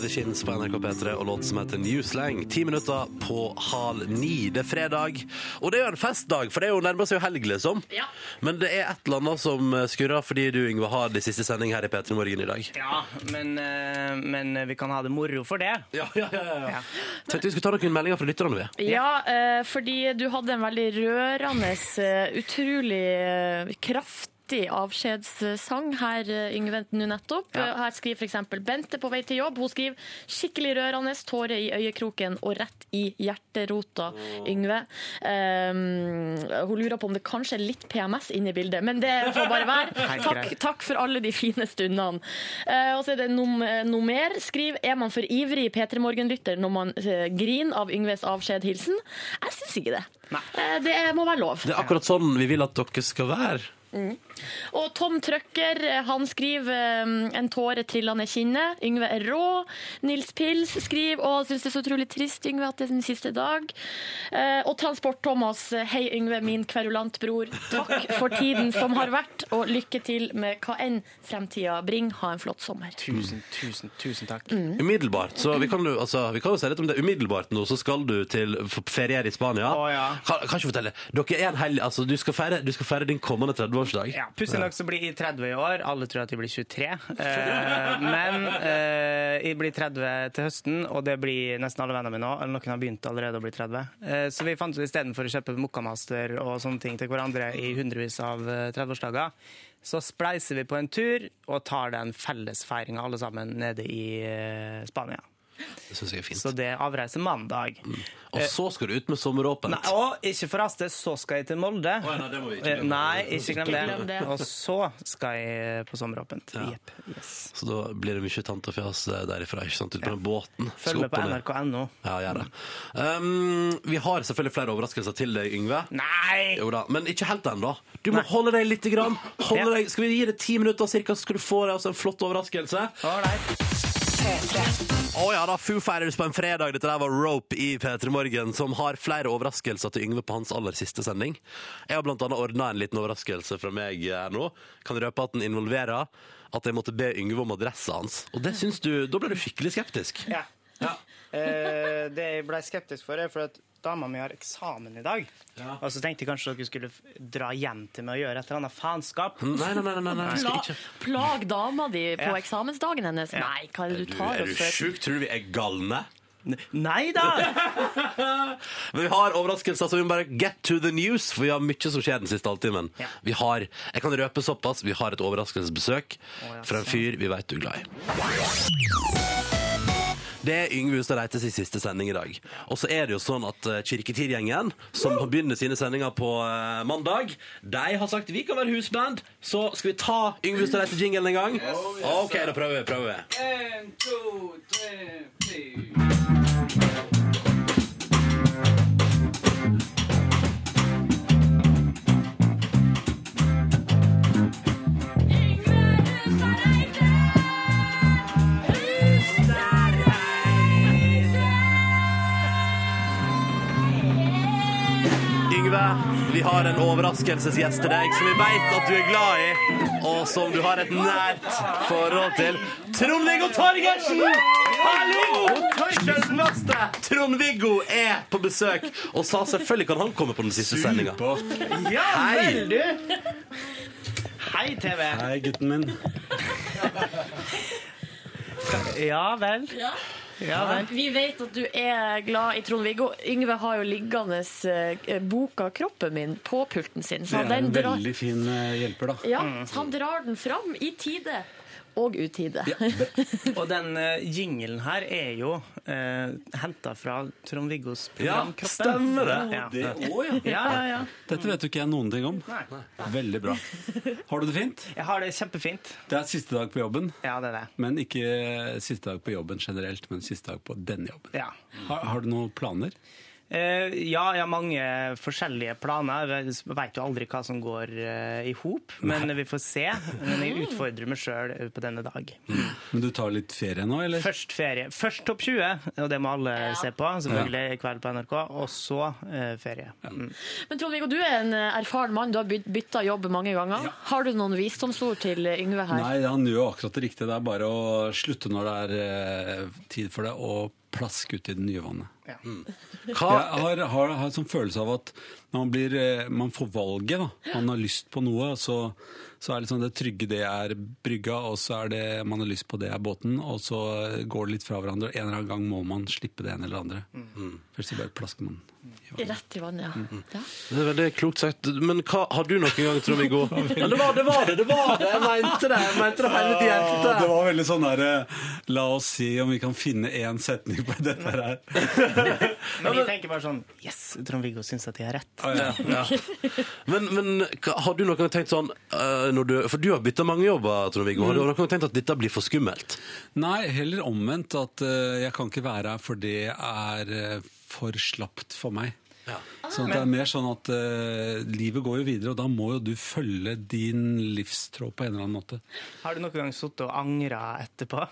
The Shins på NRK P3 og låt som heter New Slang. Ti minutter på halv ni. Det er fredag, og det er jo en festdag, for det er jo nærmer seg jo helg, liksom. Men det er et eller annet som skurrer fordi du, Yngve, har de siste sending her i P3 Morgen i dag. Ja, men, eh, men vi kan ha det moro for det. Ja, ja, ja. Tenkte vi skulle ta noen meldinger fra lytterne, vi. Ja, eh, fordi du hadde en veldig rørende, eh, utrolig eh, kraft vittig avskjedssang her, eh, Yngve, nå nettopp. Ja. Her skriver f.eks. Bente på vei til jobb. Hun skriver 'skikkelig rørende, tårer i øyekroken og rett i hjerterota', Yngve. Um, hun lurer på om det kanskje er litt PMS inne i bildet, men det får bare være. Takk, takk for alle de fine stundene. Uh, og så er det noe noe mer. Skriv 'Er man for ivrig P3 Morgen-lytter når man eh, griner av Yngves avskjed-hilsen'? Jeg syns ikke det. Nei. det må være lov. Det er akkurat sånn vi vil at dere skal være. Mm. Og Tom Trøkker eh, han skriver um, 'En tåre trilla ned kinnet'. Yngve er rå. Nils Pils skriver 'Å, syns det er så utrolig trist, Yngve, at det er din siste dag'. Eh, og Transport-Thomas. 'Hei, Yngve, min kverulantbror. Takk for tiden som har vært, og lykke til med hva enn fremtida bringer. Ha en flott sommer'. Tusen, tusen, tusen takk. Mm. Umiddelbart. Så vi kan, jo, altså, vi kan jo si litt om det. Umiddelbart nå så skal du til ferier i Spania. Å kan, kan ikke fortelle. Dere er en helg, altså, du, skal feire, du skal feire din kommende 30-årsdag. Ja, Pussig nok så blir jeg 30 i år. Alle tror at jeg blir 23. Eh, men eh, jeg blir 30 til høsten, og det blir nesten alle vennene mine òg. Noen har begynt allerede å bli 30. Eh, så vi fant ut istedenfor å kjøpe Mokkamaster og sånne ting til hverandre i hundrevis av eh, 30-årsdager, så spleiser vi på en tur og tar den fellesfeiringa alle sammen nede i Spania. Det syns jeg er fint. Så det avreiser mandag. Og så skal du ut med sommeråpent. Nei, og ikke forhaste, så skal jeg til Molde. nei, det må vi ikke glemme. Eh, Nei, ikke glem det. Og så skal jeg på sommeråpent. Ja. Yep. Yes. Så da blir det mye tant og fjas eh, derifra, ikke sant? Ut på den båten. Følg med på nrk.no. Ja, gjør det. Um, vi har selvfølgelig flere overraskelser til deg, Yngve. Nei! Jo da, Men ikke helt ennå. Du må holde deg litt. Grann. Holde deg. Skal vi gi det ti minutter cirka, så skal du få deg også en flott overraskelse? Å ja da, Foo Fighters på en fredag. Dette der var Rope i P3 Morgen, som har flere overraskelser til Yngve på hans aller siste sending. Jeg har blant annet ordna en liten overraskelse fra meg her nå. Kan røpe at den involverer at jeg måtte be Yngve om adressa hans. Og det syns du, da ble du skikkelig skeptisk. Ja. Ja. Eh, det jeg ble skeptisk for, er for at dama mi har eksamen i dag. Og så tenkte jeg kanskje dere skulle dra hjem til meg og gjøre et eller annet faenskap. Nei, nei, nei, nei, nei, jeg skal ikke. plag dama di på Ja. eksamensdagen hennes. Nei, hva er det du tar er du oss for? sjuk? Tror du vi er galne? Nei da! Men vi har overraskelser, så vi må bare get to the news, for vi har mye som skjer den siste halvtimen. Vi har, jeg kan røpe såpass, vi har et overraskelsesbesøk fra en fyr vi vet du er glad i. Det er Yngve Hustad Reites sin siste sending i dag. Og så er det jo sånn at eh, Kirketidgjengen, som begynt sine sendinger på eh, mandag, de har sagt vi kan være husband, så skal vi ta Yngve Hustad Reite-jingelen en gang? OK, da prøver vi. prøver vi. En, to, tre, fire. Vi har en overraskelsesgjest til deg som vi vet at du er glad i, og som du har et nært forhold til. Trond-Viggo Torgersen! Hallo! Trond-Viggo er på besøk og sa selvfølgelig kan han komme på den siste sendinga. Ja Hei. vel, du! Hei, TV. Hei, gutten min. Ja vel. Ja vel. Vi vet at du er glad i Trond-Viggo. Yngve har jo liggende eh, boka 'Kroppen min' på pulten sin. Det Så er den en drar, veldig fin eh, hjelper, da. ja, så han drar den fram i tide og utide. Og den uh, jingelen her er jo uh, henta fra Trond-Viggos program Ja, Kroppen. stemmer det. Ja. Det også, ja. ja, ja, ja. Dette vet jo ikke jeg noen ting om. Veldig bra. Har du det fint? Jeg har det kjempefint. Det er siste dag på jobben. Ja, det er det. Men ikke siste dag på jobben generelt, men siste dag på denne jobben. Ja. Har, har du noen planer? Eh, ja, jeg har mange forskjellige planer. Jeg veit jo aldri hva som går uh, i hop, men vi får se. Men jeg utfordrer meg sjøl på denne dag. Men du tar litt ferie nå, eller? Først ferie. Først Topp 20, og det må alle se på. Selvfølgelig i kveld på NRK. Og så eh, ferie. Mm. Men Trond-Viggo, du er en eh, erfaren mann. Du har byt- bytta jobb mange ganger. Har du noen visdomsord til Yngve her? Nei, han gjør akkurat det riktige. Det er bare å slutte når det er eh, tid for det, og plask ut i det nye vannet. Hva- Jeg har, har, har en sånn følelse av at når man, blir, eh, man får valget, da. man har lyst på noe, så, så er det sånn det trygge det er brygga, og så er det man har lyst på det er båten, og så går det litt fra hverandre, og en eller annen gang må man slippe det ene eller andre. Mm. Først så bare plasker man. Rett i vannet, ja. ja. Det er veldig klokt sagt. Men hva, har du noen gang, Trond-Viggo Ja, det var det, var det! det var det Jeg mente det! Jeg mente det hele Ja, hjertet. det var veldig sånn der eh, La oss si om vi kan finne én setning på dette her. Men vi tenker bare sånn Yes, Trond-Viggo syns at de har rett. Ja, ja. Men, men har du noen gang tenkt sånn eh, når du, For du har bytta mange jobber, Trond-Viggo. Har du noen gang tenkt at dette blir for skummelt? Nei, heller omvendt. At eh, jeg kan ikke være her, for det er for slapt for meg. Sånn at det er mer sånn at uh, livet går jo videre, og da må jo du følge din livstråd på en eller annen måte. Har du noen gang sittet og angra etterpå?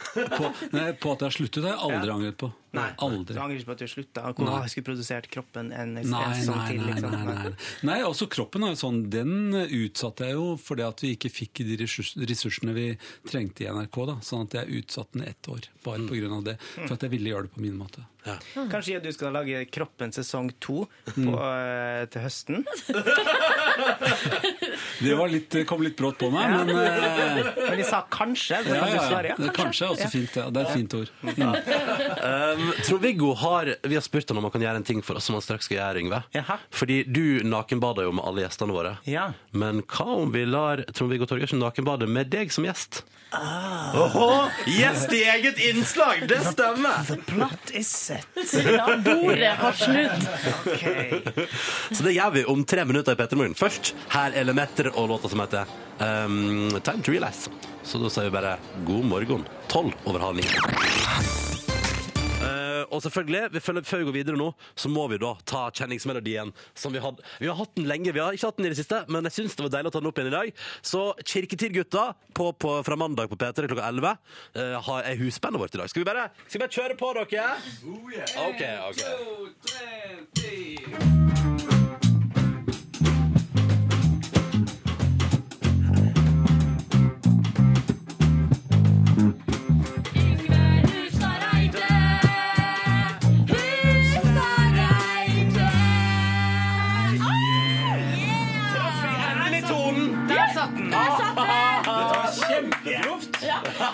På, nei, på at jeg har sluttet, har jeg aldri Ja. angret på. Nei. Aldri. Du angrer ikke på at du slutta? Hvordan Nei. skulle produsert kroppen en, en Nei, sesong nei, til? nei, Liksom. nei, nei. nei, også kroppen er jo sånn, den utsatte jeg jo fordi at vi ikke fikk de ressursene vi trengte i NRK. da, Sånn at jeg utsatte den ett år, bare på grunn av det. For at jeg ville gjøre det på min måte. Kanskje du skal lage Kroppen sesong to Mm. på, eh, til høsten? Det var litt, kom litt brått på meg, Ja. men eh, Men de sa kanskje. Det ja, ja, ja. ja. Kanskje er også fint. Ja. Det er et fint ord. Mm. Um, Trond-Viggo har Vi har spurt han om han kan gjøre en ting for oss som han straks skal gjøre, Yngve. Fordi du nakenbader jo med alle gjestene våre. Ja. Men hva om vi lar Trond-Viggo Torgersen nakenbade med deg som gjest? Ah. Oho, Gjest i eget innslag! Det stemmer! The plot is set. Ja, bordet har snudd. Så det gjør vi om tre minutter i Petter Morgen. Først her er Lemeter og låta som heter um, Time to Realize. Så da sier vi bare god morgen. Tolv over halv ni. Eh, og selvfølgelig, vi følger, før vi går videre nå, så må vi da ta kjenningsmelodien som vi hadde. Vi har hatt den lenge, vi har ikke hatt den i det siste, men jeg syns det var deilig å ta den opp igjen i dag. Så Kirketid-gutta på, på, fra mandag på P3 klokka 11 uh, har- er husbandet vårt i dag. Skal vi bare, skal vi bare kjøre på, dere? OK, OK. Endelig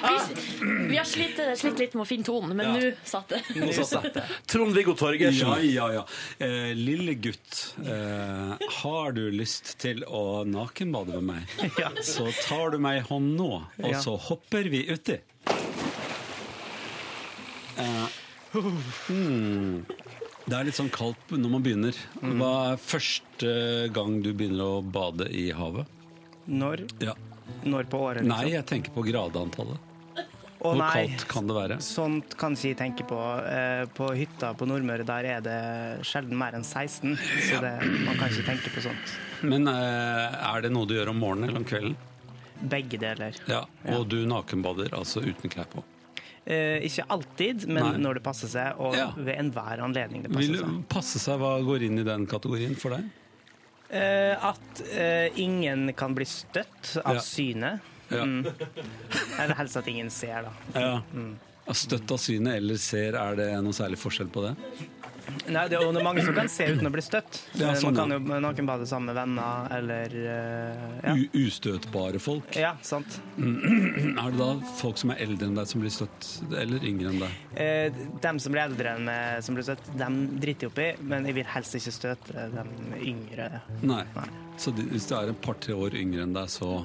Vi, vi har slitt, slitt litt med å finne tonen, men Ja. nå satt det. Nå satt det. Trond-Viggo Torgersen. Ja, ja, ja. Eh, lille gutt, eh, har du lyst til å nakenbade med meg? Så tar du meg i hånd nå, og Ja. så hopper vi uti. Eh, hmm. Det er litt sånn kaldt når man begynner. Hva er første gang du begynner å bade i havet? Når? Ja. Når på året? liksom? Nei, jeg tenker på gradeantallet. Å, Hvor nei. kaldt kan det være? Sånt kan ikke jeg tenke på. Eh, På hytta på Nordmøre der er det sjelden mer enn 16, så det, man kan ikke tenke på sånt. Men eh, er det noe du gjør om morgenen eller om kvelden? Begge deler. Ja, Og du nakenbader, altså uten klær på. Eh, ikke alltid, men Nei. når det passer seg, og Ja. ved enhver anledning det Vil passer seg. det passe seg hva går inn i den kategorien for deg? Eh, at eh, ingen kan bli støtt av Ja. synet. Ja. Mm. Eller helst at ingen ser, da. Ja. Mm. Støtt av synet eller ser, er det noe særlig forskjell på det? Nei, det er jo mange som kan se uten å bli støtt. Ja, Eh, sånn, Man kan jo, noen bade sammen med venner, eller eh, ja. Ustøtbare folk? ja, sant. Er det da folk som er eldre enn deg som blir støtt, eller yngre enn deg? Eh, dem som blir eldre enn meg, som blir støtt, dem driter jeg opp i, men jeg vil helst ikke støte dem yngre. Nei. Så de, hvis det er et par-tre år yngre enn deg, så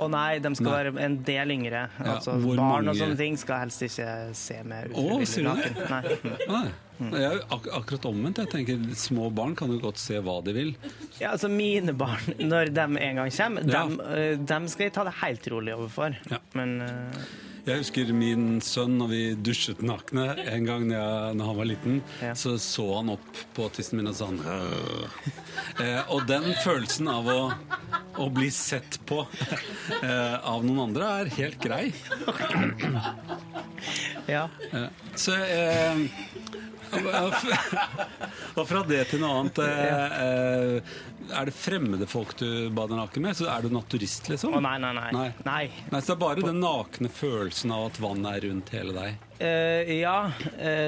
Å nei, de skal Nei. være en del yngre. Altså, ja, barn mange- og sånne ting skal helst ikke se meg ufrivillig du det? naken. Nei. Nei. Jeg er ak akkurat omvendt. Jeg tenker Små barn kan jo godt se hva de vil. Ja, altså Mine barn, når de en gang kommer, Ja. dem, eh, dem skal jeg ta det helt rolig overfor. Men uh... Jeg husker min sønn når vi dusjet nakne en gang når, jeg, når han var liten. Så så han opp på tissen min og sa han eh, Og den følelsen av å, å bli sett på eh, av noen andre er helt grei. Ja. Eh, så eh, Og fra det til noe annet eh, eh, Er det fremmede folk du bader naken med? Så er du naturist, liksom? Å, nei, nei, nei. Nei. Nei. Nei, så det er bare den nakne følelsen av at vannet er rundt hele deg. Uh, ja,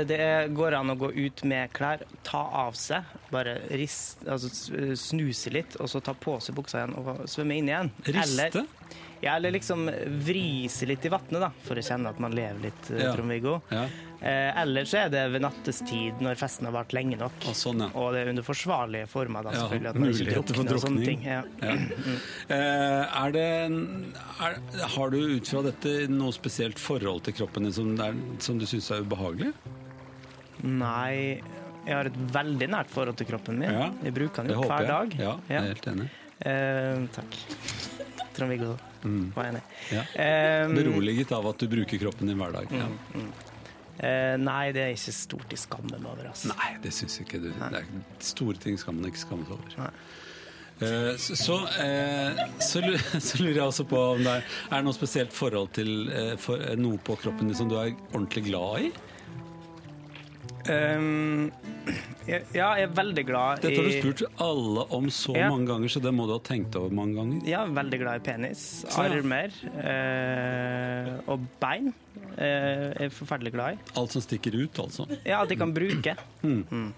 det går an å gå ut med klær, ta av seg, bare rist, altså snuse litt, og så ta på seg buksa igjen og svømme inn igjen. Riste? Eller, ja, eller liksom vri seg litt i vannet, da, for å kjenne at man lever litt, Ja. Trond-Viggo. Ja. Eh, eller så er det ved nattestid, når festen har vart lenge nok. sånn, Og det er under forsvarlige former, da, Ja, selvfølgelig. At man ikke drukner og sånne ting. Ja. Ja. Eh, er det er, Har du ut fra dette noe spesielt forhold til kroppen din som, er, som du syns er ubehagelig? Nei, jeg har et veldig nært forhold til kroppen min. Ja, Jeg bruker den jo hver jeg. dag. Ja, jeg er helt enig. Eh, takk. Trond-Viggo var enig. Ja. Eh, Beroliget av at du bruker kroppen din hver dag. Ja. Eh, nei, det er ikke stort i skammen over. Altså. Nei, det syns ikke du. Det er store ting skammen ikke skammes over. Eh, Så, så, eh, så, lurer jeg også på om det er, er det noe spesielt forhold til eh, for, noe på kroppen din som du er ordentlig glad i? Um, jeg- ja, jeg er veldig glad i Dette har du spurt alle om så Ja. mange ganger, så det må du ha tenkt over mange ganger. Ja, veldig glad i penis, Så, ja. armer og bein. Eh, er forferdelig glad i. Alt som stikker ut, altså. Ja, at de kan bruke. Mm.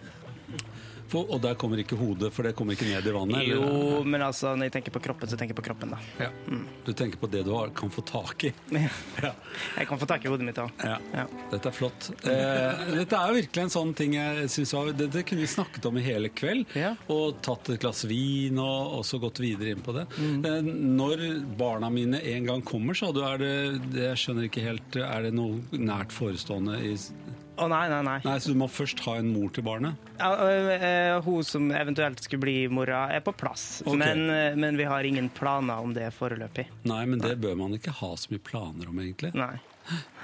For, og der kommer ikke hodet, for det kommer ikke ned i vannet? eller? Jo, men altså, når jeg tenker på kroppen, så tenker jeg på kroppen, da. Ja. Du tenker på det du har, kan få tak i? Ja. Jeg kan få tak i hodet mitt òg. Ja. Dette er flott. Eh, dette er virkelig en sånn ting jeg synes var det, det kunne vi snakket om i hele kveld. Og tatt et glass vin og, og så gått videre inn på det. Eh, når barna mine en gang kommer, sa du, er det, det Jeg skjønner ikke helt Er det noe nært forestående i Å nei, nei, nei. Nei, Så du må først ha en mor til barnet? Ja, øh, øh, hun som eventuelt skulle bli mora, er på plass. Okay. Men, øh, men vi har ingen planer om det foreløpig. Nei, men det bør man ikke ha så mye planer om, egentlig. Nei.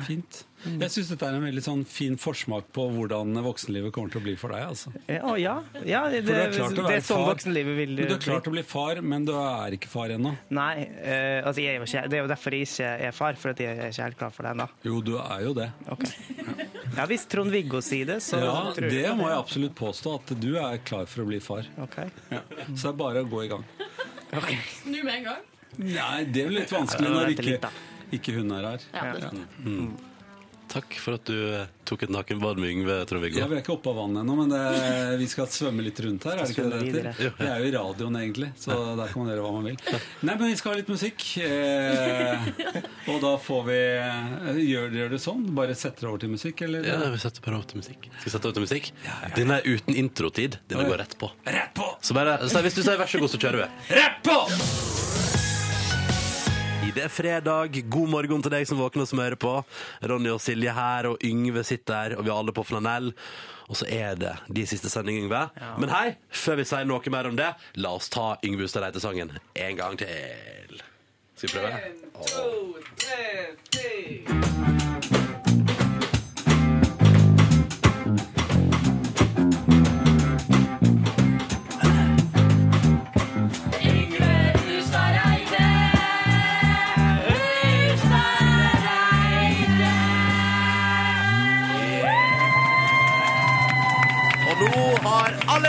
Fint. Jeg syns dette er en veldig sånn fin forsmak på hvordan voksenlivet kommer til å bli for deg. altså. Ja, ja. ja det, det er sånn voksenlivet vil Men du er klart å bli far, men du er ikke far ennå. Nei, uh, altså jeg er jo ikke, det er jo derfor jeg ikke er far, for at jeg er ikke helt klar for det ennå. Jo, du er jo det. Ja, hvis Trond-Viggo sier det, så ja, tror jeg det må jeg absolutt påstå, at du er klar for å bli far. Ja. Så det er bare å gå i gang. Nå med en gang? Nei, det er jo litt vanskelig når ikke, ikke hun er her. Ja, det er Ja. Mm. Takk for at du eh, tok et nakenbad med Yngve, Trond-Viggo. Jeg er ikke oppe av vannet ennå, men det, vi skal svømme litt rundt her. Er det ikke det det heter? Vi er jo i radioen, egentlig, så der kan man gjøre hva man vil. Nei, men vi skal ha litt musikk. Eh, og da får vi eh, Gjør dere det sånn? Bare setter over til musikk, eller? Ja, vi setter bare over til musikk. Skal vi sette over til musikk? Denne er uten introtid. Den går rett på. Rett på! Så bare, så hvis du sier vær så god, så kjører vi. Rett på! Det er fredag. God morgen til deg som våkner og som hører på. Ronny og Silje her, og Yngve sitter her, og vi er alle på flanell. Og så er det de siste sendingene, Yngve. Men hei, før vi sier noe mer om det, la oss ta Yngve Hustad Reite-sangen en gang til. Skal vi prøve? To, tre, fire.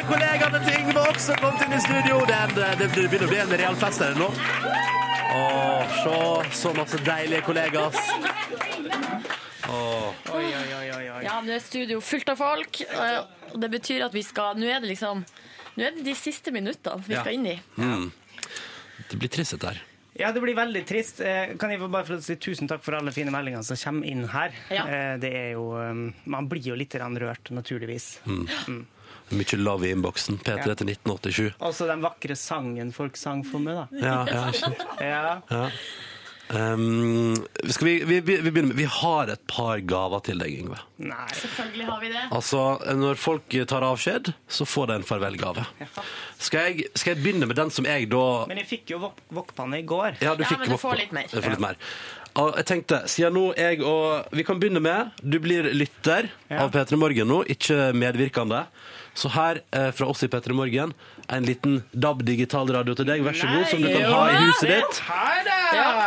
Kollegaene til Yngve også kommet inn i studio. Det, er en, det begynner å bli en real fest her nå. Å, se, så masse deilige kollegaer. Åh. Oi, oi, oi, oi, oi. Ja, nå er studio fullt av folk, eh, og det betyr at vi skal Nå er det liksom Nå er det de siste minuttene vi Ja. skal inn i. Mm. Det blir trist, dette her. Ja, det blir veldig trist. Eh, Kan jeg få bare få si tusen takk for alle fine meldingene som kommer inn her. Ja. Eh, Det er jo Man blir jo litt grann rørt, naturligvis. Mm. Mye love i innboksen. P3 til 1987. Også den vakre sangen folk sang for meg, da. Ja, ja. Ja. Ja. Um, skal vi, vi, vi, vi med Vi har et par gaver til deg, Yngve. Nei. Selvfølgelig har vi det. Altså, Når folk tar avskjed, så får de en farvelgave. Skal jeg, skal jeg begynne med den som jeg da Men jeg fikk jo wok wokpanne i går. Ja, du fikk men Du får litt mer. Og jeg tenkte, siden nå jeg og Vi kan begynne med Du blir lytter av P3 Morgen nå, ikke medvirkende. Så her eh, fra oss i P3 Morgen en liten DAB digitalradio til deg. Vær så god, som du kan ha i huset ditt.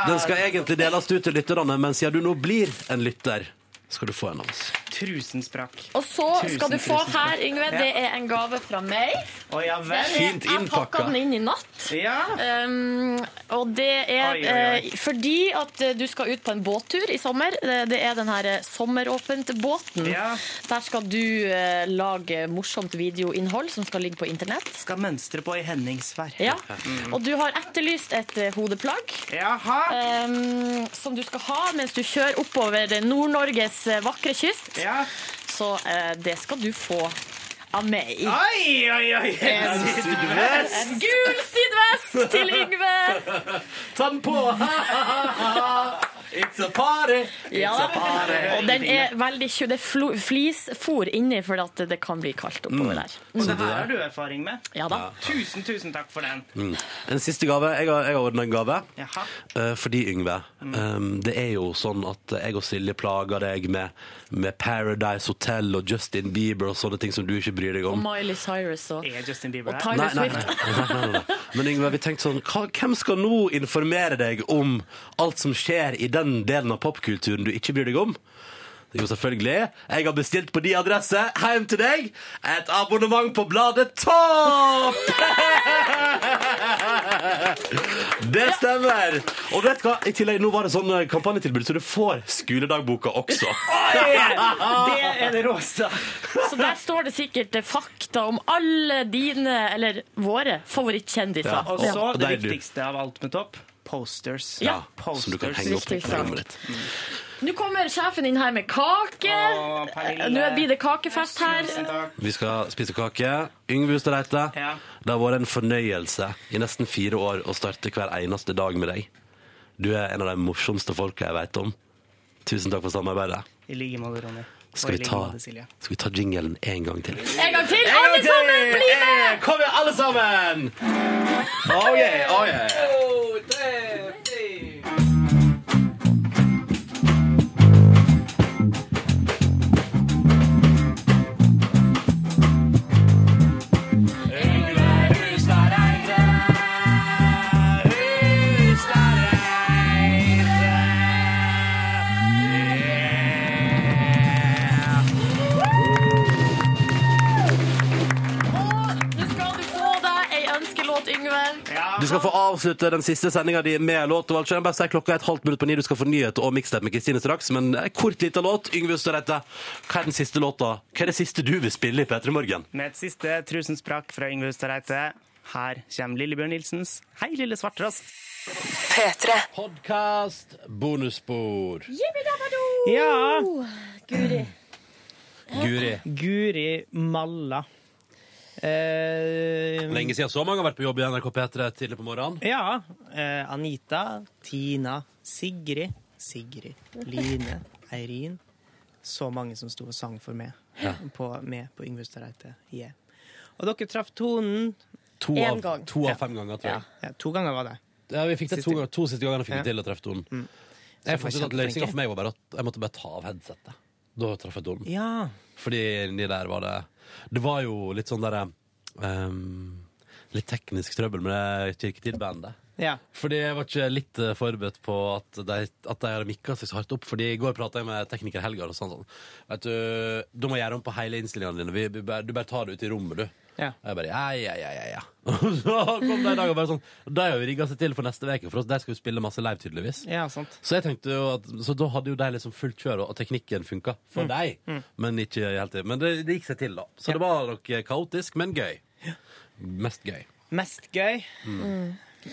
Den skal egentlig deles ut til lytterne, men siden du nå blir en lytter, skal du få en av oss. Tusen sprakk. Og så skal du få her, Yngve, det er en gave fra meg. Å ja vel. Fint innpakka. Jeg pakka den inn i natt. Um, og det er Oi, oi, oi. eh, fordi at eh, du skal ut på en båttur i sommer. Det, det er den her eh, Sommeråpent-båten. Ja. Der skal du lage morsomt videoinnhold som skal ligge på internett. Skal mønstre på i Henningsvær. Ja. Og du har etterlyst et eh, hodeplagg um, som du skal ha mens du kjører oppover Nord-Norges vakre kyst. Så eh, det skal du få av meg. Oi, oi, oi! En, Sydvest. en gul sydvest til Yngve! Ta den på! It's a party! It's Ja, a party! og den er veldig tjukk. Det er flisfôr inni for at det kan bli kaldt oppover der. Og det her har du erfaring med. Ja da. Tusen, tusen takk for den. Mm. En siste gave. Jeg har, jeg har ordna en gave. Jaha. Uh, fordi, Yngve, um, det er jo sånn at jeg og Silje plager deg med, med Paradise Hotel og Justin Bieber og sånne ting som du ikke bryr deg om. Og. Miley Cyrus og, Er Justin Bieber og her? Tyler Nei, Swift. nei, nei, nei, nei. Men Yngve, vi tenkte sånn, hva, hvem skal nå informere deg om alt som skjer i den delen av popkulturen du ikke bryr deg om? Jo, selvfølgelig. Jeg har bestilt på de adresse hjem til deg et abonnement på bladet Topp! Det stemmer! Og vet du hva? I tillegg, nå var det sånn eh, kampanjetilbud, så du får skoledagboka også. Oi, Det er det råeste. Så der står det sikkert eh, fakta om alle dine, eller våre, favorittkjendiser. Ja. Og så det viktigste av alt med topp posters. Ja, som du kan henge opp på rommet ditt. Nå kommer sjefen inn her med kake. Å, Pernille. Nå blir det kakefest her. Vi skal spise kake. Yngve Hustad Reite, det har vært en fornøyelse i nesten fire år å starte hver eneste dag med deg. Du er en av de morsomste folka jeg vet om. Tusen takk for samarbeidet. I like måte, Ronny. Skal vi ta, skal vi ta jingelen en gang til? En gang til! Alle sammen, bli med! Eh, Kom igjen, alle sammen! Oh yeah, oh yeah. Du skal få avslutte den siste sendinga di med låt. og alt. Jeg bare si klokka er et halvt minutt på ni. Du skal få nyheter og mixtape med Kristine straks. Men en kort liten låt. Yngve Ustadreite, hva er den siste låta? Hva er det siste du vil spille i P3 Morgen? Med et siste trusensprakk fra Yngve Ustadreite. Her kommer Lillebjørn Nilsens Hei, lille svarttrost. P3. Podkast, bonusspor. Ja. Guri. Guri. Guri malla. Eh, Lenge siden så mange har vært på jobb i NRK P3 tidlig på morgenen. Ja. Eh, Anita, Tina, Sigrid, Sigrid, Line, Eirin. Så mange som sto og sang for meg Ja. på, med på Yngve Hustad Yeah. Og dere traff tonen To av, gang. to av fem ganger, tror jeg. Ja, to ganger var det. Ja, vi fikk det to, to siste gangene fikk vi Ja. til å treffe tonen. Mm. Jeg fant ut at. Løsninga for meg var bare at jeg måtte bare ta av headsetet. Da traff jeg tonen. Ja. Fordi inni der var det Det var jo litt sånn derre um, Litt teknisk trøbbel med det kirketidbandet. Ja. Fordi jeg var ikke litt eh, forberedt på at de, at de hadde mikka seg så hardt opp. Fordi i går prata jeg med tekniker Helgar og sånn. sånn. Vet du, du må gjøre om på hele innstillingene dine. Vi, vi, bare- du bare tar det ut i rommet, du. Ja. Og jeg bare ja, ja, ja, ja, ja. Og så kom de i dag og bare sånn De har jo rigga seg til for neste uke, for oss, de skal jo spille masse live, tydeligvis. Ja, sant. Så jeg tenkte jo at Så da hadde jo de liksom fullt kjør, og teknikken funka for Mm. deg. Mm. Men ikke helt Men det, det gikk seg til, da. Så det var nok kaotisk, men gøy. Mest gøy. Mest gøy.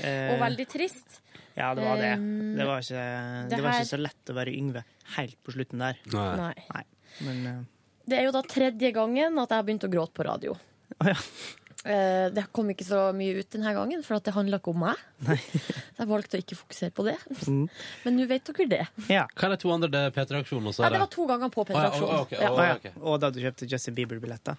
Eh, Og veldig trist. Ja, det var det. Um, Det var ikke, det det var her- ikke så lett å være Yngve helt på slutten der. Nei. Nei. Men eh, Det er jo da tredje gangen at jeg har begynt å gråte på radio. Eh, Det kom ikke så mye ut denne gangen, for at det handla ikke om meg. Så jeg valgte å ikke fokusere på det. Mm. Men nå vet dere det. ja. Hva er de to andre? Det er P3-aksjonen, og så Ja, det var to ganger på Å, ja, P3-aksjonen. å, ok, Ja. oh, okay. ja. ok. Og da du kjøpte Justin Bieber-billetter?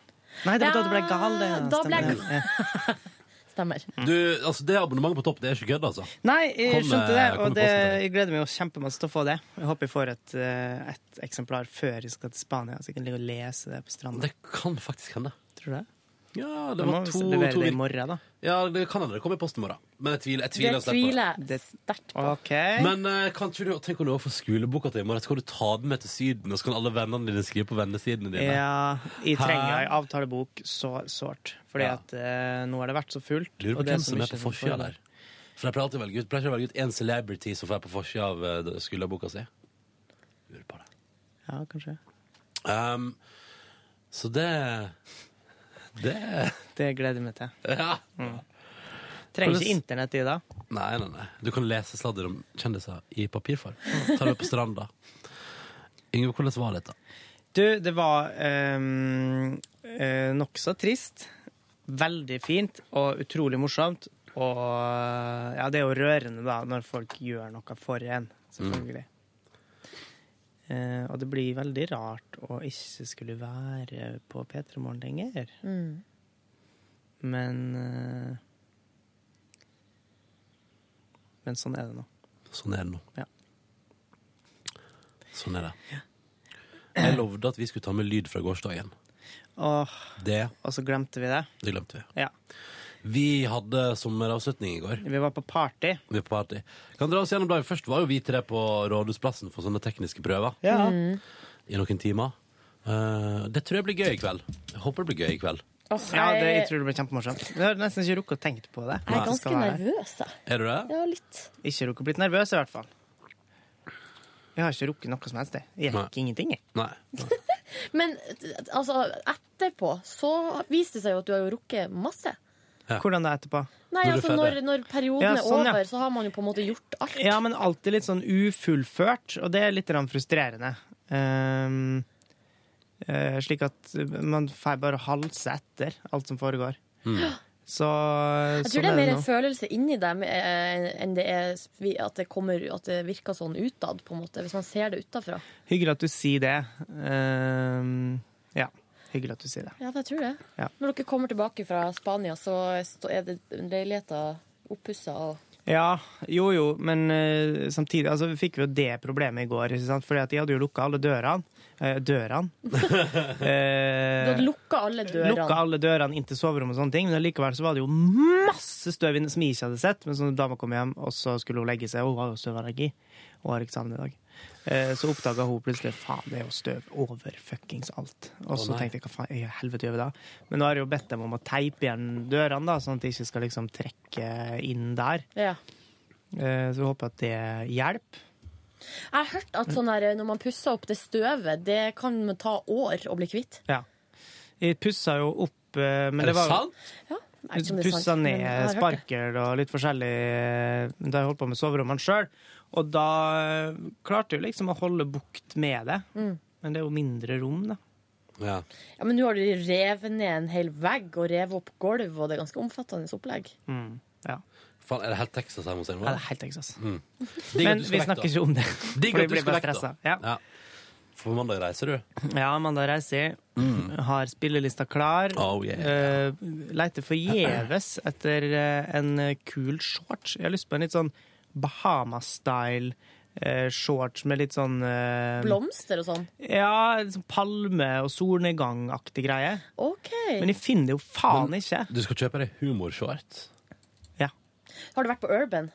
Nei, det var da du ble gal. Det, da ble jeg stemmer. Stemmer. Du, altså Det abonnementet på topp, det er ikke kødd, altså. Nei, jeg Kom, skjønte det, eh, og det, jeg gleder meg jo kjempemasse til å få det. Jeg håper jeg får et, eh, et eksemplar før jeg skal til Spania, så jeg kan ligge og lese det på stranda. Det kan faktisk hende. Tror du det? Ja, det var to, levere to det i morgen, da. Ja, det kan hende det kommer i posten i morgen. Men jeg tviler, jeg tviler Det tviler jeg sterkt på. Ok. Men uh, kan ikke du tenke om du også får skoleboka til i morgen, så kan du ta den med til Syden, og så kan alle vennene dine skrive på vennesidene dine. Ja, jeg trenger ei avtalebok så sårt. Fordi Ja. at uh, nå har det vært så fullt. Lurer og på det hvem som er på forsida der. For jeg pleier alltid å velge ut pleier ikke å velge ut en celebrity som får på forsida av uh, skoleboka si. Ja, kanskje. Um, så det Det Det gleder jeg meg til. Ja. Mm. Trenger ikke internett i det. Nei, nei, nei. Du kan lese sladder om kjendiser i papirform. Ta det på stranda. Yngve, hvordan var dette? Du, det var um, nokså trist. Veldig fint og utrolig morsomt. Og ja, det er jo rørende da, når folk gjør noe for en, selvfølgelig. Eh, og det blir veldig rart å ikke skulle være på P3 Morgen lenger. Mm. Men eh, Men sånn er det nå. Sånn er det nå. Ja. Sånn er det. Jeg lovde at vi skulle ta med lyd fra gårsdagen. Åh, Det, og så glemte vi det. det glemte vi. Ja. Vi hadde sommeravslutning i går. Vi var på party. Vi var på party. Kan dra oss gjennom dagen. Først var jo vi tre på Rådhusplassen for sånne tekniske prøver. Ja. I noen timer. Eh, det tror jeg blir gøy i kveld. Jeg håper det blir gøy i kveld. Ja, det, jeg tror det blir kjempemorsomt. Jeg har nesten ikke rukket å tenke på det. Jeg er ganske nervøs, jeg. Er du det? Ja, litt. Ikke rukket å bli nervøs, i hvert fall. Jeg har ikke rukket noe som helst. jeg. Jeg Nei. rekker ingenting. jeg. Nei. Men altså, etterpå så viste det seg jo at du har jo rukket masse. Hvordan det er etterpå? Nei, altså når, når perioden Ja, er sånn, ja. over, så har man jo på en måte gjort alt. Ja, men alltid litt sånn ufullført, og det er litt frustrerende. Um, uh, slik at man får bare halse etter alt som foregår. Mm. Så Jeg tror sånn det er mer en følelse inni dem eh, enn det er at det, kommer, at det virker sånn utad, på en måte, hvis man ser det utafra. Hyggelig at du sier det. Ehm, ja, hyggelig at du sier det. Ja, jeg tror det. Ja. Når dere kommer tilbake fra Spania, så er det leiligheter oppussa og Ja, jo jo, men uh, samtidig altså, vi fikk jo det problemet i går. For sant? Fordi at de hadde jo lukka alle dørene. Uh, dørene. Du eh, hadde lukka alle dørene. lukka alle dørene inn til soverommet og sånne ting, men likevel så var det jo masse støv inne som jeg ikke hadde sett. Men så dama kom hjem, og så skulle hun legge seg, og hun har jo støvallergi og har eksamen i dag. Eh, Så oppdaga hun plutselig faen, det er jo støv over fuckings alt. Og så tenkte jeg hva faen i helvete gjør vi da? Men nå har jeg jo bedt dem om å teipe igjen dørene, da, sånn at de ikke skal liksom trekke inn der. Ja. Eh, Så jeg håper at det hjelper. Jeg har hørt at sånn her, når man pusser opp det støvet, det kan ta år å bli kvitt. Ja. Jeg pussa jo opp eh, men Er det var sant? Ja. Det Pussa ned sparkel og litt forskjellig da jeg holdt på med soverommene sjøl. Og da eh, klarte jeg liksom å holde bukt med det. Mm. Men det er jo mindre rom, da. Ja. Ja, men nå har du revet ned en hel vegg og revet opp gulv, og det er ganske omfattende opplegg. Mm. Ja. Faen, er det helt Texas her, hos deg nå? Ja, det er helt Texas. Mm. Digg Men vi snakker ikke om det. Digg For blir bare stressa. Ja. Ja. For mandag reiser du. Ja, mandag reiser. Mm. Har spillelista klar. Oh, yeah. uh, leiter forgjeves etter eh, en eh, kul shorts. Jeg har lyst på en litt sånn Bahama-style eh, shorts med litt sånn eh, Blomster og sånn. Ja, sånn palme- og solnedgangaktig greie. OK. Men jeg finner det jo faen ikke. Du skal kjøpe deg humorshorts. Har du vært på Urban?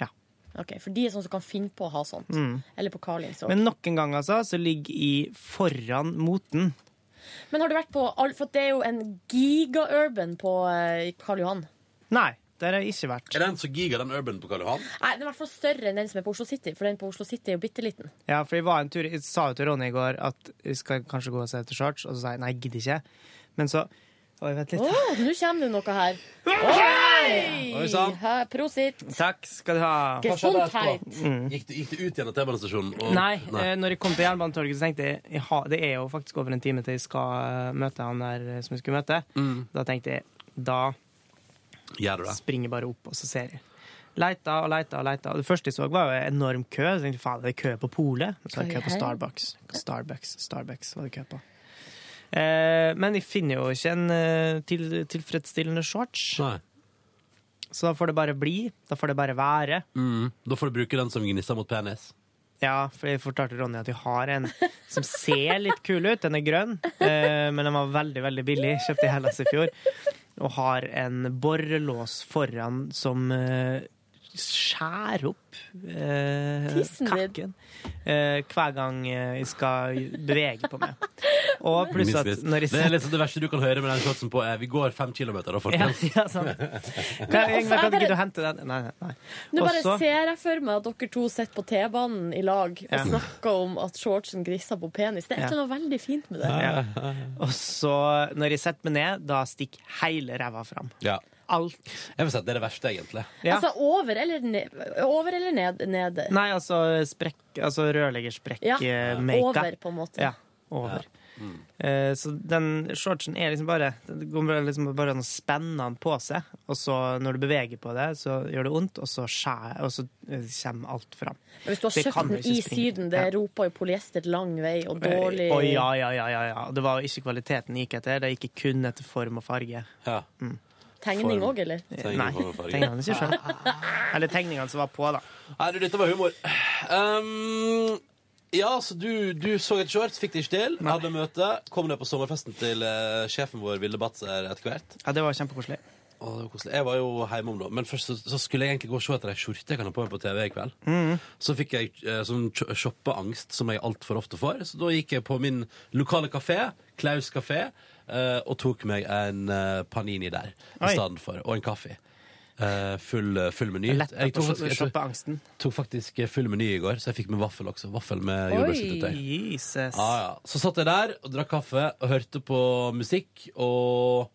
Ja. Ok, For de er sånn som kan finne på å ha sånt. Mm. Eller på Carlings. også. Men nok en gang, altså, så ligger jeg foran moten. Men har du vært på all- For det er jo en giga-urban på eh, Karl Johan. Nei, der har jeg ikke vært. Er den så giga, den Urban på Karl Johan? Nei, Den er i hvert fall større enn den som er på Oslo City, for den på Oslo City er jo bitte liten. Ja, for jeg var en tur, jeg sa jo til Ronny i går at vi skal kanskje gå og se etter shorts, og så sa jeg nei, jeg gidder ikke. Men så Oi, vent Å, oh, nå kommer det noe her. Oi! Oi, sann. Prosit. Takk skal du ha. Gesundheit. Mm. Gikk, du, gikk du ut igjen av T-banestasjonen? og- Nei, eh, når jeg kom til Jernbanetorget, så tenkte jeg, jeg ha, det er jo faktisk over en time til jeg skal eh, møte han der som jeg skulle møte. Mm. Da tenkte jeg da Gjør du det? springer bare opp, og så ser jeg. Leita og leita og leita. Det første jeg så, var jo en enorm kø. Så tenkte faen, det er kø på polet. Så var det kø på Starbucks. Starbucks, Starbucks var det kø på. Eh, men jeg finner jo ikke en eh, til, tilfredsstillende shorts. Nei. Så da får det bare bli. Da får det bare være. Mm. Da får du bruke den som gnisser mot penis. Ja, for jeg fortalte Ronny at jeg har en som ser litt kul ut. Den er grønn, eh, men den var veldig, veldig billig. Kjøpte i Hellas i fjor. Og har en borrelås foran som eh, skjærer opp eh, kakken eh, hver gang eh, jeg skal bevege på meg. Og pluss at når jeg Det er liksom det verste du kan høre med den shotsen på er vi går fem kilometer, da, folkens. ja, sant. Kan, jeg, kan ikke du hente den? Nei, nei. nei. Nå bare Også- ser jeg for meg at dere to sitter på T-banen i lag og Ja. snakker om at shortsen grisser på penis. Det er Ja. ikke noe veldig fint med det. Ja. Og så, når jeg setter meg ned, da stikker hele ræva fram. Ja. Alt. Jeg vil si at det er det verste, egentlig. Ja. Altså over eller, ned, over eller ned, nede? Nei, altså sprekk Altså rørleggersprekk Ja, eh, over, på en måte. Ja, over. Eh, så den shortsen er liksom bare Det går liksom bare an å spenne den på seg, og så når du beveger på det, så gjør det vondt, og så skjærer Og så eh, kommer alt fram. Men Hvis du har Det kjøpt den i springe. Syden, det Ja. roper jo polyester lang vei og dårlig Å ja, ja, ja, ja, ja. Det var ikke kvaliteten gikk etter, det gikk kun etter form og farge. Ja. Tegning òg, eller? Nei, tegningene ikke sjøl. Eller tegningene som var på, da. Nei, du, dette var humor. Um, ja, så du, du så et shorts, fikk det ikke til. Hadde møte. Kom ned på sommerfesten til uh, sjefen vår, Vilde Batzer, etter hvert. Ja, det var kjempekoselig. Å, det var koselig. Jeg var jo hjemme om da. Men først så, så skulle jeg egentlig gå og se etter ei skjorte jeg kan ha på meg på TV i kveld. Mm. Så fikk jeg eh, sånn sh- shoppeangst, som jeg altfor ofte får. Så da gikk jeg på min lokale kafé, Klaus kafé, og tok meg en eh, panini der i stedet for. Og en kaffe. Uh, full, full meny. Letta Jeg tok, faktisk- jeg tok, tok faktisk eh, full meny i går, så jeg fikk med vaffel også. Vaffel med jordbærsyltetøy. Ah, Ja, ja. Så satt jeg der og drakk kaffe og hørte på musikk og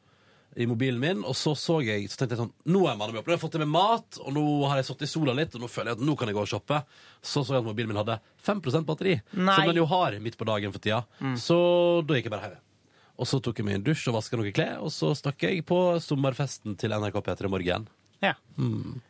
i mobilen min, og så så jeg Så tenkte jeg sånn Nå er jeg meg opp. Nå har jeg fått i meg mat, og nå har jeg sittet i sola litt, og nå føler jeg at nå kan jeg gå og shoppe. Så så jeg at mobilen min hadde 5 batteri, Nei. som den jo har midt på dagen for tida. Så da gikk jeg bare hjem. Og så tok jeg meg en dusj og vaska noen klær, og så stakk jeg på sommerfesten til NRK P3 Morgen. Ja. Mm.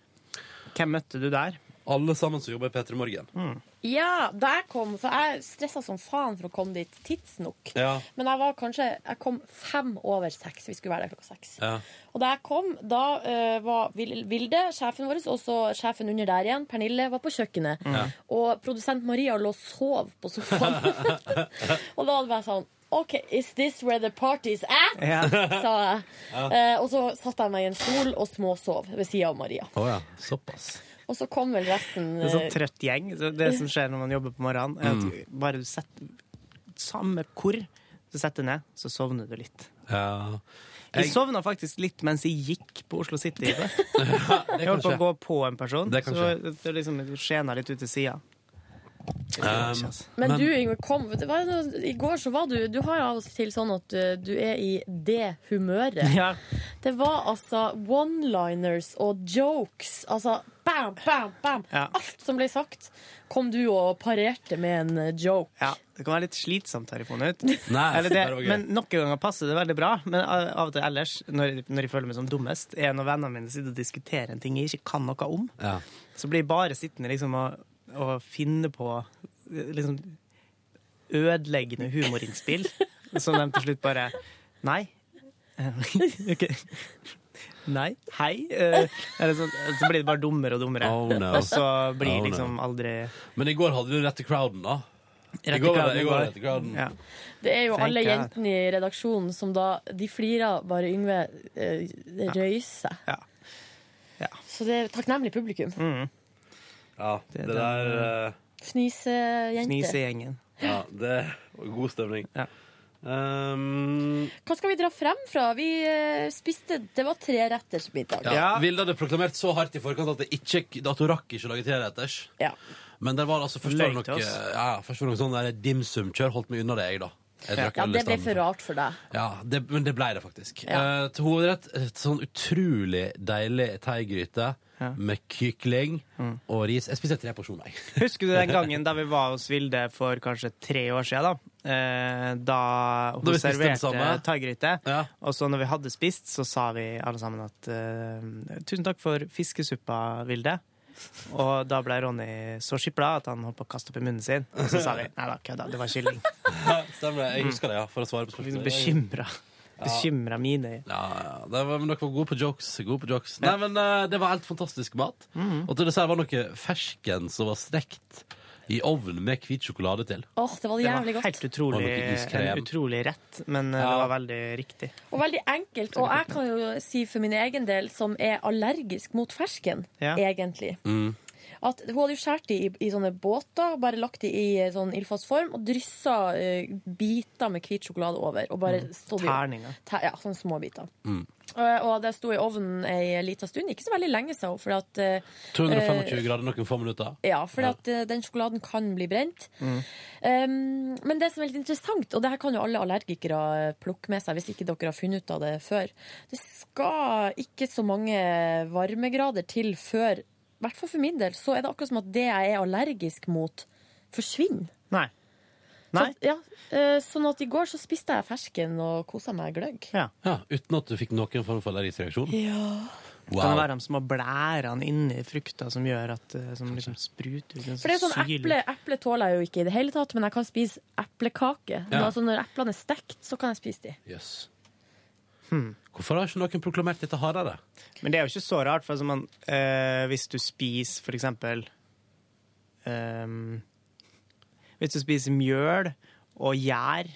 Hvem møtte du der? Alle sammen som jobber i P3 Morgen. Ja, da jeg kom For jeg stressa som faen for å komme dit tidsnok. Ja. Men jeg var kanskje Jeg kom fem over seks. Vi skulle være der klokka seks. Ja. Og da jeg kom, da uh, var Vilde, sjefen vår, og så sjefen under der igjen, Pernille, var på kjøkkenet. Ja. Og produsent Maria lå og sov på sofaen. og da var det bare sånn OK, is this where the party's at? Ja. sa jeg. Ja. Eh, og så satte jeg meg i en stol og småsov ved sida av Maria. Å ja. Såpass. Og så kom vel resten En sånn eh, trøtt gjeng. Så det som skjer når man jobber på morgenen, er Mm. at bare du setter Samme hvor du setter ned, så sovner du litt. Ja. Jeg, Jeg- sovna faktisk litt mens jeg gikk på Oslo City. i går. det Jeg holdt på kan å gå på en person, Det kan så det liksom skjena litt ut til sida. Um, Men, du, Yngve, kom det var, I går så var du Du har jo av og til sånn at du, du er i det humøret. Ja. Det var altså one-liners og jokes. Altså bam, bam, bam. Ja. Alt som ble sagt, kom du og parerte med en uh, joke. Ja, det kan være litt slitsomt, her i funnet ut. Nei, Eller det, det men noen ganger passer det veldig bra. Men av av og til ellers, når, når jeg føler meg som dummest, er når vennene mine sitter og diskuterer en ting jeg ikke kan noe om. Ja. Så blir jeg bare sittende liksom og, og finne på eh, liksom ødeleggende humorinnspill. Som de til slutt bare Nei. okay. Nei. Hei. Eh, eller sånn, så blir det bare dummere og dummere. Oh, no. Og så blir Oh, no. liksom aldri Men i går hadde du rett til crowden, da. Rett I i går var crowden det- i går var det rett til crowden. Ja. Det er jo Thank alle God. jentene i redaksjonen som da De flirer bare Yngve uh, røyser. Ja. Så det er takknemlig publikum. Mm. Ja, det, Det- der eh, Fnisejenter. Fnisegjengen. Ja, det var god stemning. Um, Hva skal vi dra frem fra? Vi uh, spiste Det var treretters middag. ja. Vilde hadde proklamert så hardt i forkant at, det ikke, at hun rakk ikke å lage treretters. Ja. Men det var altså først var det noe, ja, først var det noe sånn der dimsum-kjør. Holdt meg unna det, jeg, da. Jeg Ja, det ble for rart for deg. Ja, det, men det ble det faktisk. Ja. Uh, til hovedrett et sånn utrolig deilig thaigryte med kykling Mm. og ris. Jeg spiste tre porsjoner, jeg. Husker du den gangen da vi var hos Vilde for kanskje tre år siden? Da, eh, da hun Da vi spiste det serverte samme? thaigryte. Ja. Og så når vi hadde spist, så sa vi alle sammen at eh, tusen takk for fiskesuppa, Vilde. Og da ble Ronny så skipla at han holdt på å kaste opp i munnen sin. Og så sa vi nei da, kødda, det var kylling. Stemmer det. Jeg husker det, ja. For å svare på spørsmålet. Bekymra. Bekymra mine. Ja, ja. Det var, men dere var gode på jokes. Gode på jokes. Nei, men eh, Det var helt fantastisk mat. Mhm. Og til dessert var noe fersken som var stekt I ovnen med hvit sjokolade til. Åh, det var Det var jævlig godt. helt utrolig, Og noe iskrem. en utrolig rett, men eh, Ja. det var veldig riktig. Og veldig enkelt. Og jeg kan jo si for min egen del, som er allergisk mot fersken, Ja. egentlig, Mm. At hun hadde jo skåret de i, i sånne båter, bare lagt de i sånn ildfast form, og dryssa uh, biter med hvit sjokolade over. Og bare stod Terninger. Ter, ja, sånne små biter. Mm. Og, og det sto i ovnen ei lita stund. Ikke så veldig lenge, sa hun. For at, eh, 225 eh, grader noen få minutter. ja, for at eh, den sjokoladen kan bli brent. Um, men det som er litt interessant, og det her kan jo alle allergikere eh, plukke med seg hvis ikke dere har funnet ut av det før, det skal ikke så mange varmegrader til før, hvert fall for min del, så er det akkurat som at det jeg er allergisk mot, forsvinner. Nei. Så, ja, eh, sånn at i går så spiste jeg fersken og kosa meg gløgg. Ja. Uten at du fikk noen form for allergisk reaksjon? Ja. Det kan være de små blærene inni frukta som gjør at eh, som liksom spruter ut en For det er sånn syl. eple, eple tåler jeg jo ikke i det hele tatt, men jeg kan spise eplekake. Ja. Altså når eplene er stekt, så kan jeg spise de. Jøss. Hvorfor har ikke noen proklamert dette hardere? Men det er jo ikke så rart, for altså man, eh, hvis du spiser for eksempel ehm, Hvis du spiser mjøl og gjær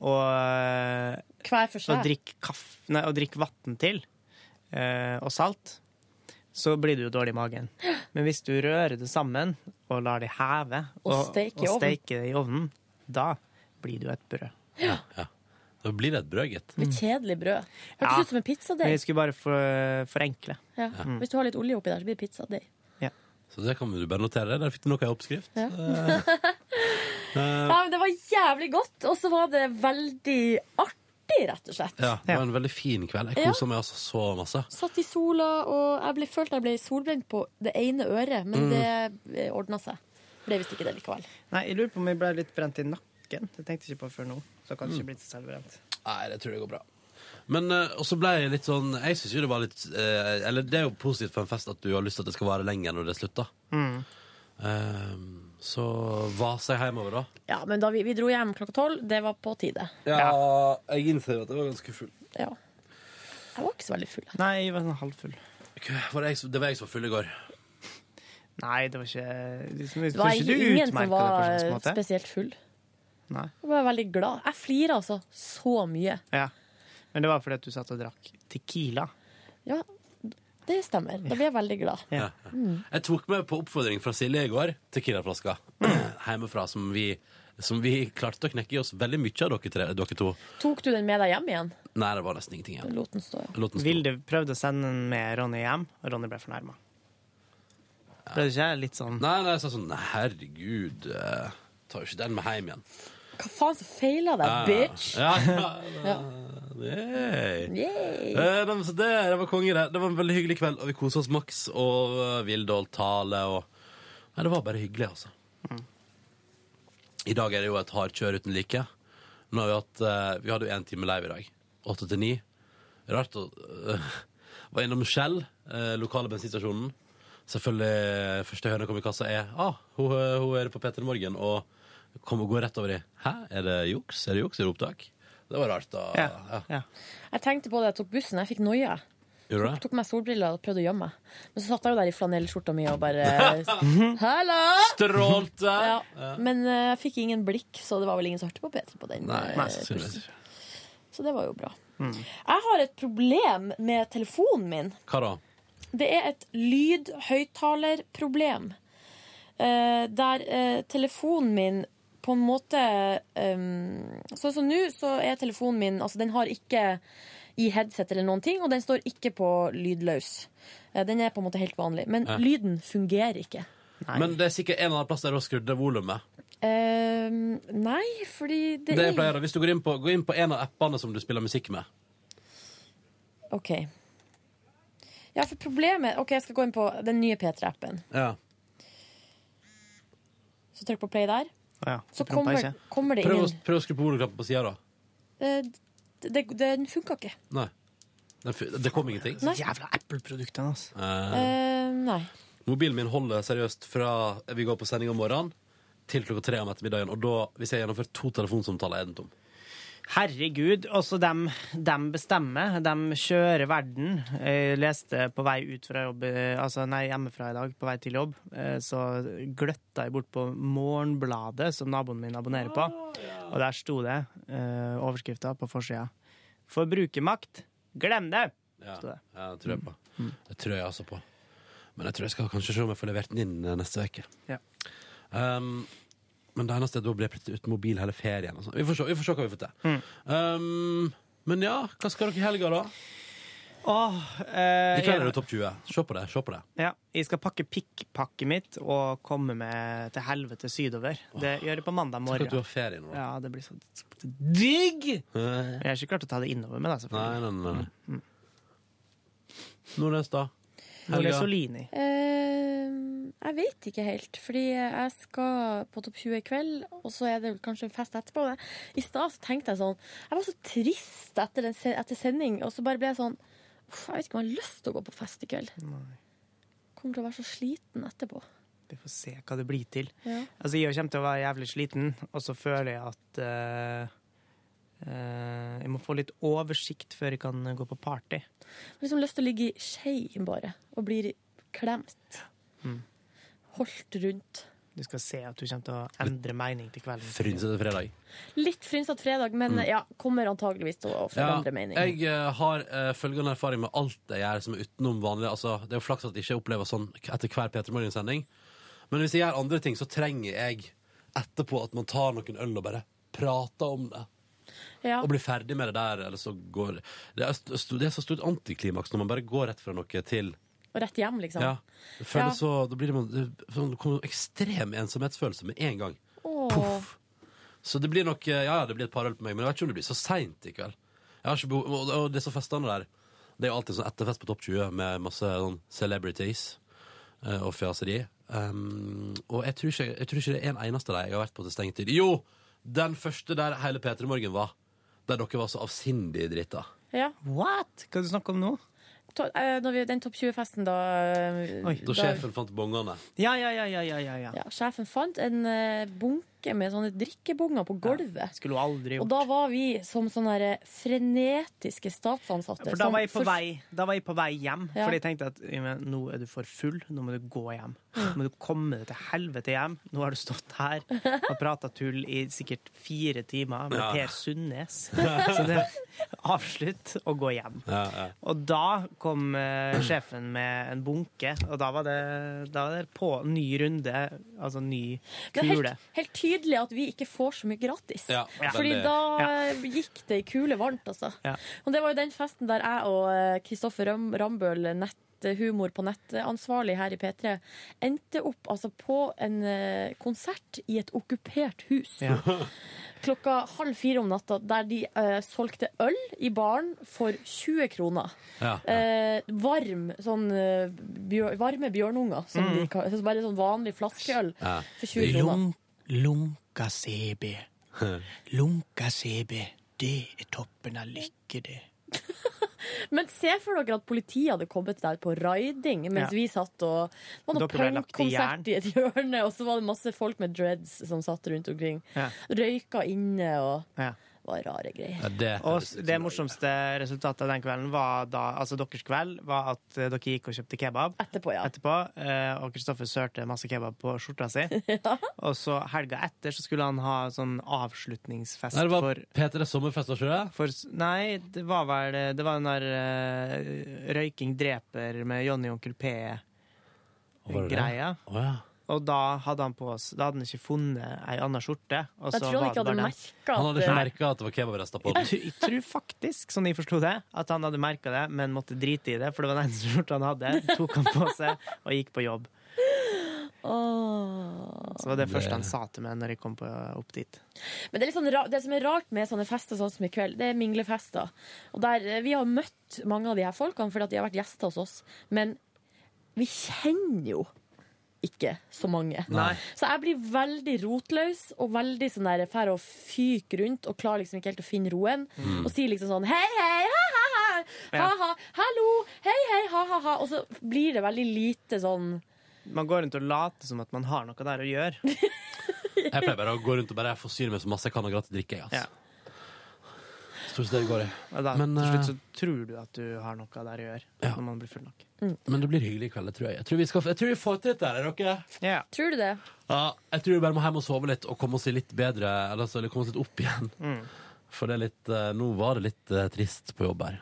og, Hver for seg. og drikker kaffe, nei, og drikker vann til, eh, og salt, så blir du jo dårlig i magen. Men hvis du rører det sammen og lar det heve, Og og ovnen. steke det i ovnen, da blir det jo et brød. Ja, ja. Da blir det et brød, gitt. Litt kjedelig brød. Hørtes Ja. ut som en pizzadeig. jeg skulle bare for, forenkle. Ja. Mm. Hvis du har litt olje oppi der, så blir det pizzadeig. Så det kan du bare notere. Der fikk du noe i oppskrift. Ja. Eh, Ja, men det var jævlig godt, og så var det veldig artig, rett og slett. ja, det var en veldig fin kveld. Jeg Ja. meg altså så masse. Satt i sola, og jeg ble, følte jeg ble solbrent på det ene øret, men Mm. det ordna seg. Ble visst ikke det likevel. Nei, jeg lurer på om jeg ble litt brent i nakken. Det tenkte jeg ikke på før nå. Så kan det Mm. ikke bli så selvbrent. Nei, det tror jeg går bra. Men eh, og ble jeg litt sånn Jeg syns jo det var litt eh, Eller det er jo positivt for en fest at du har lyst til at det skal vare lenger når det slutter. Mm. Eh, så vasa jeg hjemover, da. Ja, men da vi, vi dro hjem klokka tolv, det var på tide. Ja, jeg innser at jeg var ganske full. Ja. Jeg var ikke så veldig full. Nei, jeg var sånn halvfull. Var det, jeg, det var jeg som var full i går. Nei, det var ikke Det Det var ikke ingen som var måte? spesielt full. Nei. Jeg var veldig glad. Jeg flirer altså så mye. Ja. Men det var fordi at du satt og drakk Tequila. Ja, det stemmer. Da blir jeg veldig glad. Ja. Mm. Jeg tok med på oppfordring fra Silje i går Tequila-flaska hjemmefra som vi, som vi klarte å knekke i oss veldig mye av dere, tre, dere to. Tok du den med deg hjem igjen? Nei, det var nesten ingenting igjen. Lot den stå, ja. Lot den stå. Vilde prøvde å sende den med Ronny hjem, og Ronny ble fornærma. Ble det ikke litt sånn Nei, nei, jeg sa sånn Herregud, eh, tar jo ikke den med hjem igjen. Hva faen som feiler deg, bitch? Ja, ja, Ja. Yay. Yay. Eh, det, det var konge, det. Det var en veldig hyggelig kveld, og vi kosa oss maks. Og uh, Vilde tale, og Nei, det var bare hyggelig, altså. I dag er det jo et hardkjør uten like. Nå har vi hatt eh, Vi hadde jo én time live i dag. Åtte til ni. Rart å uh, Var innom Shell, uh, lokale bensinstasjonen. Selvfølgelig første høna kom i kassa er ah, hun, hun er på P3 Morgen og kom og går rett over i Hæ, er det juks? Er det juks? Er det opptak? Det var rart, da. Ja. Jeg tenkte på det jeg tok bussen. Jeg fikk noia. Gjorde det? Tok meg solbriller og prøvde å gjemme meg. Men så satt jeg jo der i flanellskjorta mi og bare Hallo! Strålte! Ja. Ja. Men eh, jeg fikk ingen blikk, så det var vel ingen som hørte på P3 på den. Nei, nei bussen. Så det var jo bra. Jeg har et problem med telefonen min. Hva da? Det er et lydhøyttalerproblem. Uh, der uh, telefonen min på en måte um, Sånn som nå, så er telefonen min Altså, den har ikke i headset eller noen ting, og den står ikke på lydløs. Eh, den er på en måte helt vanlig. Men Ja. lyden fungerer ikke. Men det er sikkert en eller annen plass der du har skrudd ned volumet. Eh, nei, fordi det, Det er Hvis du går inn, på, går inn på en av appene som du spiller musikk med. OK. Ja, for problemet OK, jeg skal gå inn på den nye P3-appen. Ja. Så trykk på play der. Ja, Så det kommer, kommer det Prøv, ingen prøv å skru på volumknappen på sida, da. Eh, det, Den funka ikke. Nei. Det, det kom ingenting. Nei. Jævla Apple-produktene, altså. Eh, Eh, nei. mobilen min holder seriøst fra vi går på sending om morgenen til klokka tre om ettermiddagen. Og da, hvis jeg gjennomfører to telefonsamtaler, er den tom. Herregud. Også dem, dem bestemmer. De kjører verden. Jeg leste på vei ut fra jobb, eh, altså nei, hjemmefra i dag, på vei til jobb, eh, så gløtta jeg bort på Morgenbladet, som naboen min abonnerer på. Og der sto det uh, overskrifta på forsida. Forbrukermakt, glem det! Ja, det. ja, det tror jeg på. Det tror jeg altså på. Men jeg tror jeg skal kanskje se om jeg får levert den inn eh, neste uke. Ja. Um, men det eneste er da blir jeg plutselig uten mobil hele ferien. sånn. Vi, får se, vi får se hva vi får til. Um, men ja, hva skal dere i helga, da? Åh, eh, I kveld er det Topp 20. Se på det. se på det. Ja, jeg skal pakke pikkpakket mitt og komme meg til helvete sydover. Det gjør jeg på mandag morgen. at du har ferie nå. Ja, det blir så digg! Jeg har ikke klart å ta det innover med deg, selvfølgelig. nei, nei. nei. Nordnes, da? Helga? Solini. Uh, jeg vet ikke helt, fordi jeg skal på Topp 20 i kveld, og så er det kanskje en fest etterpå. I stad tenkte jeg sånn Jeg var så trist etter, den, etter sending, og så bare ble jeg sånn jeg vet ikke om jeg har lyst til å gå på fest i kveld. Kommer til å være så sliten etterpå. Vi får se hva det blir til. Ja. Altså, jeg kommer til å være jævlig sliten, og så føler jeg at eh, Jeg må få litt oversikt før jeg kan gå på party. Jeg har liksom lyst til å ligge i skei bare, og bli klemt. Mm. Holdt rundt. Du skal se at du kommer til å endre mening til kvelden. Frynsete fredag. Litt frynsete fredag, men Mm. ja, kommer antageligvis til å forandre mening. jeg uh, har uh, følgende erfaring med alt jeg gjør som er utenom vanlig. Altså, det er jo flaks at jeg ikke opplever sånn etter hver P3 Morgen-sending. Men hvis jeg gjør andre ting, så trenger jeg etterpå at man tar noen øl og bare prater om det. Ja. Og blir ferdig med det der. Eller så går det er, det er så stort antiklimaks når man bare går rett fra noe til Og rett hjem, liksom. Ja. Det Ja. så, da blir det, det, sånn- det kommer en ekstrem ensomhetsfølelse med en gang. Åh. Så det blir nok Ja, ja, det blir et par øl på meg, men jeg vet ikke om det blir så seint i kveld. Og, og disse festene der Det er jo alltid sånn etterfest på Topp 20 med masse sånn celebrities eh, og fjaseri. Um, og jeg tror, ikke, jeg tror ikke det er en eneste av dem jeg har vært på til stengetid. Jo! Den første der hele P3 Morgen var. Der dere var så avsindig drita. Ja. What? Hva er det du snakker om nå? To, eh, når vi, den topp 20-festen, da, eh, Da sjefen fant bongene. Ja, ja, ja, ja, ja, ja, ja. ja, Sjefen fant en eh, bunke med sånne drikkebonger på gulvet. Skulle hun aldri gjort. Og da var vi som sånne frenetiske statsansatte. For da var jeg på for- vei, da var jeg på vei hjem, Ja. fordi jeg tenkte at men, nå er du for full, nå må du gå hjem. Nå må du komme deg til helvete hjem. Nå har du stått her og prata tull i sikkert fire timer med Ja. Per Sundnes. Så det avslutt og gå hjem. Ja, ja. Og da kom uh, sjefen med en bunke, og da var det, da var det på ny runde, altså ny Det er kule. helt, helt tydelig at vi ikke får så mye gratis. Ja, ja. Fordi det, da Ja. gikk det i kule varmt, altså. Ja. Og det var jo den festen der jeg og eh, Kristoffer Ram Rambøll, netthumor på nettansvarlig her i P3, endte opp altså på en eh, konsert i et okkupert hus. Ja. Klokka halv fire om natta, der de uh, solgte øl i baren for 20 kroner. Ja. Eh, varm, sånn uh, bjør, varme bjørnunger, som Mm. de Bare sånn vanlig flaskeøl Ja. for 20 kroner. Lun, lunka CB. Lunka CB. Det er toppen av lykke, det. Men se for dere at politiet hadde kommet der på raiding mens Ja. vi satt og Det var noe punkkonsert i et hjørne, og så var det masse folk med dreads som satt rundt omkring. Ja. Røyka inne og Ja. Var rare greier. Ja, det, Og det morsomste resultatet av den kvelden var da, altså deres kveld, var at eh, dere gikk og kjøpte kebab. Etterpå, ja. Etterpå, eh, og Kristoffer sørte masse kebab på skjorta si. Og så helga etter så skulle han ha sånn avslutningsfest Nei, det var for P3 Sommerfest, var ikke det? for, nei, det var vel Det var den der uh, Røyking dreper med Johnny Onkel? P-greia. Oh, ja. Og da hadde han på oss Da hadde han ikke funnet ei anna skjorte. Og Jeg tror han ikke hadde merka Han hadde ikke merka at det var kebabrester på den. Jeg, jeg tror faktisk, sånn jeg forsto det, at han hadde merka det, men måtte drite i det, for det var den eneste skjorta han hadde. Tok han på seg og gikk på jobb. Oh. Så var det første han sa til meg når jeg kom på, opp dit. Men det, er litt sånn ra det som er rart med sånne fester sånn som i kveld, det er minglefester. Og der, eh, vi har møtt mange av de her folkene fordi at de har vært gjester hos oss. Men vi kjenner jo ikke så mange. Nei. Så jeg blir veldig rotløs og veldig sånn der drar og fyker rundt og klarer liksom ikke helt å finne roen. Mm. Og sier liksom sånn hei, hei, ha, ha, ha, ha, ha, hallo, hei, hei, ha, ha, ha. Og så blir det veldig lite sånn Man går rundt og later som at man har noe der å gjøre. Jeg pleier bare å gå rundt og bare forsyne meg så masse jeg kan av gratis drikke. Altså. Altså. Stort sett det det går i. Og da, Men, til slutt eh, så tror du at du har noe der å gjøre, når man blir full nok. Men det blir hyggelig i kveld, tror jeg. Jeg tror vi, skal, jeg tror vi får til dette, her, er dere? Tror du det? Ja, jeg tror vi bare må hjem og sove litt og komme oss litt bedre, eller, altså, eller komme oss litt opp igjen. Mm. For det er litt, eh, nå var det litt uh, trist på jobb her.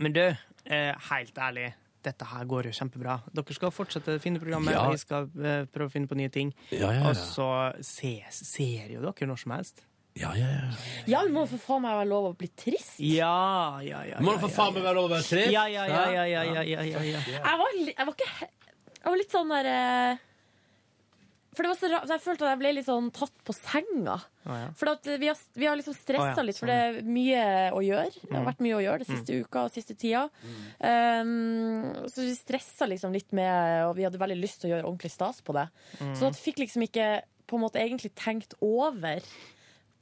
Men du, eh, helt ærlig, dette her går jo kjempebra. Dere skal fortsette det fine programmet, Ja. vi skal eh, prøve å finne på nye ting. Ja, ja, ja. Og så ses, ser jo dere når som helst. Ja, ja, ja. Ja, men må for faen meg være lov å bli trist. Ja, ja, ja. Må det for faen meg være lov å være trist? Ja, ja, ja, ja, ja, ja, ja, ja, ja. Jeg var, li- jeg var ikke he- Jeg var litt sånn der eh, For det var så rart Jeg følte at jeg ble litt sånn tatt på senga. Å, ja. For at vi, har, vi har liksom stressa Å, ja, litt, for det er mye å gjøre. Det har Mm. vært mye å gjøre det siste uka og siste tida. Um, så vi stressa liksom litt med, og vi hadde veldig lyst til å gjøre ordentlig stas på det. Mm. Så at vi fikk liksom ikke på en måte egentlig tenkt over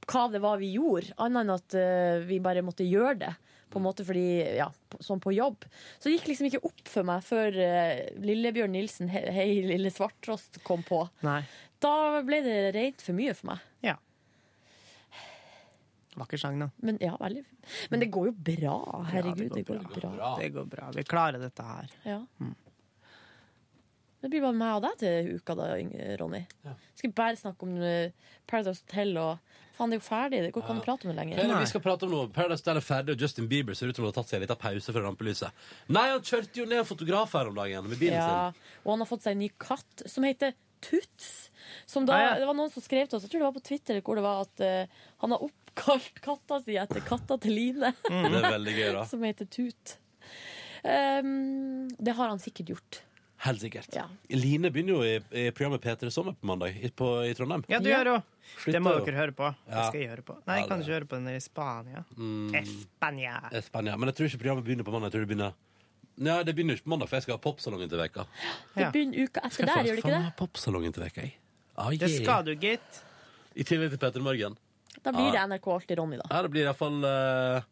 hva det var vi gjorde, annet enn at uh, vi bare måtte gjøre det. På en måte fordi, ja, sånn på jobb. Så det gikk liksom ikke opp for meg før uh, Lillebjørn Nilsen, Hei, hei lille svarttrost, kom på. Nei. Da ble det rent for mye for meg. Ja. Vakker sang, da. Men, ja, veldig. Men det går jo bra. Herregud, Ja, det går bra. Det går bra. Vi klarer dette her. Ja. Mm. Det blir bare meg og deg til uka, da, Ronny. Ja. Skal bare snakke om eh, Paradise Hotel og Faen, det er jo ferdig. Det går ikke an å prate om det er lenger. det vi skal prate om noe. Paradise Hotel er ferdig, og Justin Bieber ser ut som han har tatt seg en liten pause fra rampelyset. Nei, han kjørte jo ned en fotograf her om dagen med bilen Ja, sin. og han har fått seg en ny katt som heter Tuts. Som da, Ah. Det var noen som skrev til oss, jeg tror det var på Twitter, hvor det var at eh, han har oppkalt katta si etter katta til Line. Mm, det er veldig gøy, da. som heter Tut. Um, det har han sikkert gjort. Helt sikkert. Ja. Line begynner jo i, i programmet P3 Sommer på mandag i, på, i Trondheim. Ja, du gjør. Flytter Det må dere høre på. Det Ja. skal jeg høre på. Nei, jeg kan ikke høre på den i Spania. Mm. Espania. Spania. Men jeg tror ikke programmet begynner på mandag. Jeg tror det begynner Nei, det begynner ikke på mandag, for jeg skal ha Popsalongen til veka. Det begynner uka etter der, gjør det ikke det? ha Popsalongen til veka, jeg. Ah, Det skal du, gitt. I tillegg til Peter Morgen. Da blir det NRK Alltid Ronny, da. Ja, det blir iallfall uh,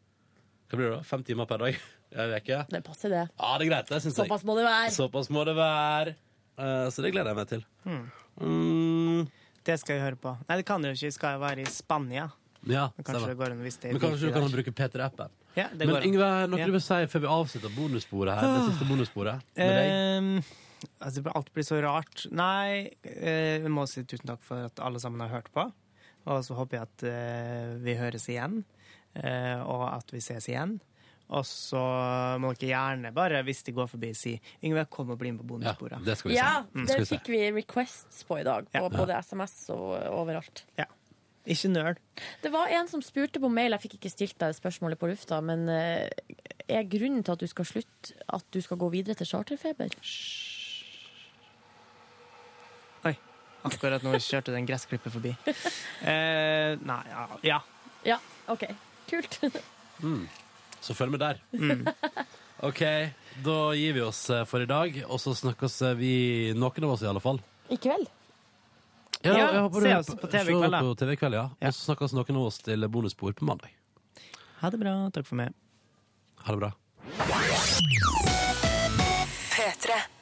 Hva blir det da? Fem timer per dag ei uke? Det passer, det. Ja, det er greit, det syns jeg. Såpass må det være. Såpass må det være. Eh, så det gleder jeg meg til. Mm. Det skal jeg høre på. Nei, det kan du ikke. Vi skal være i Spania. Ja, Men kanskje det går an hvis det er Men kanskje du kan bruke P3-appen. Ja, det Men går an. Yngve, noe Ja. du vil si før vi avslutter bonussporet her? Det siste bonussporet med deg? Um, altså, alt blir så rart. Nei, eh, vi må si tusen takk for at alle sammen har hørt på. Og så håper jeg at eh, vi høres igjen, eh, og at vi ses igjen. Og så må dere gjerne bare, hvis de går forbi, si 'Yngve, kom og bli med på bonusbordet'. Ja, det skal Ja, Mm. det fikk vi requests på i dag, på Ja. både SMS og overalt. Ja. Ikke nøl. Det var en som spurte på mail, jeg fikk ikke stilt deg spørsmålet på lufta, men eh, er grunnen til at du skal slutte at du skal gå videre til charterfeber? Oi. Akkurat nå kjørte den en gressklippet forbi. Eh, nei, ja. ja. Ja, OK. Kult. Mm. Så følg med der. Mm. OK, da gir vi oss eh, for i dag, og så snakkes eh, vi, noen av oss i alle fall. I kveld. Ja, jeg håper se oss på TV i kveld, da. på TV kveld, ja. Og så snakkes noen av oss til bonusspor på mandag. Ha det bra. Takk for meg. Ha det bra. P3.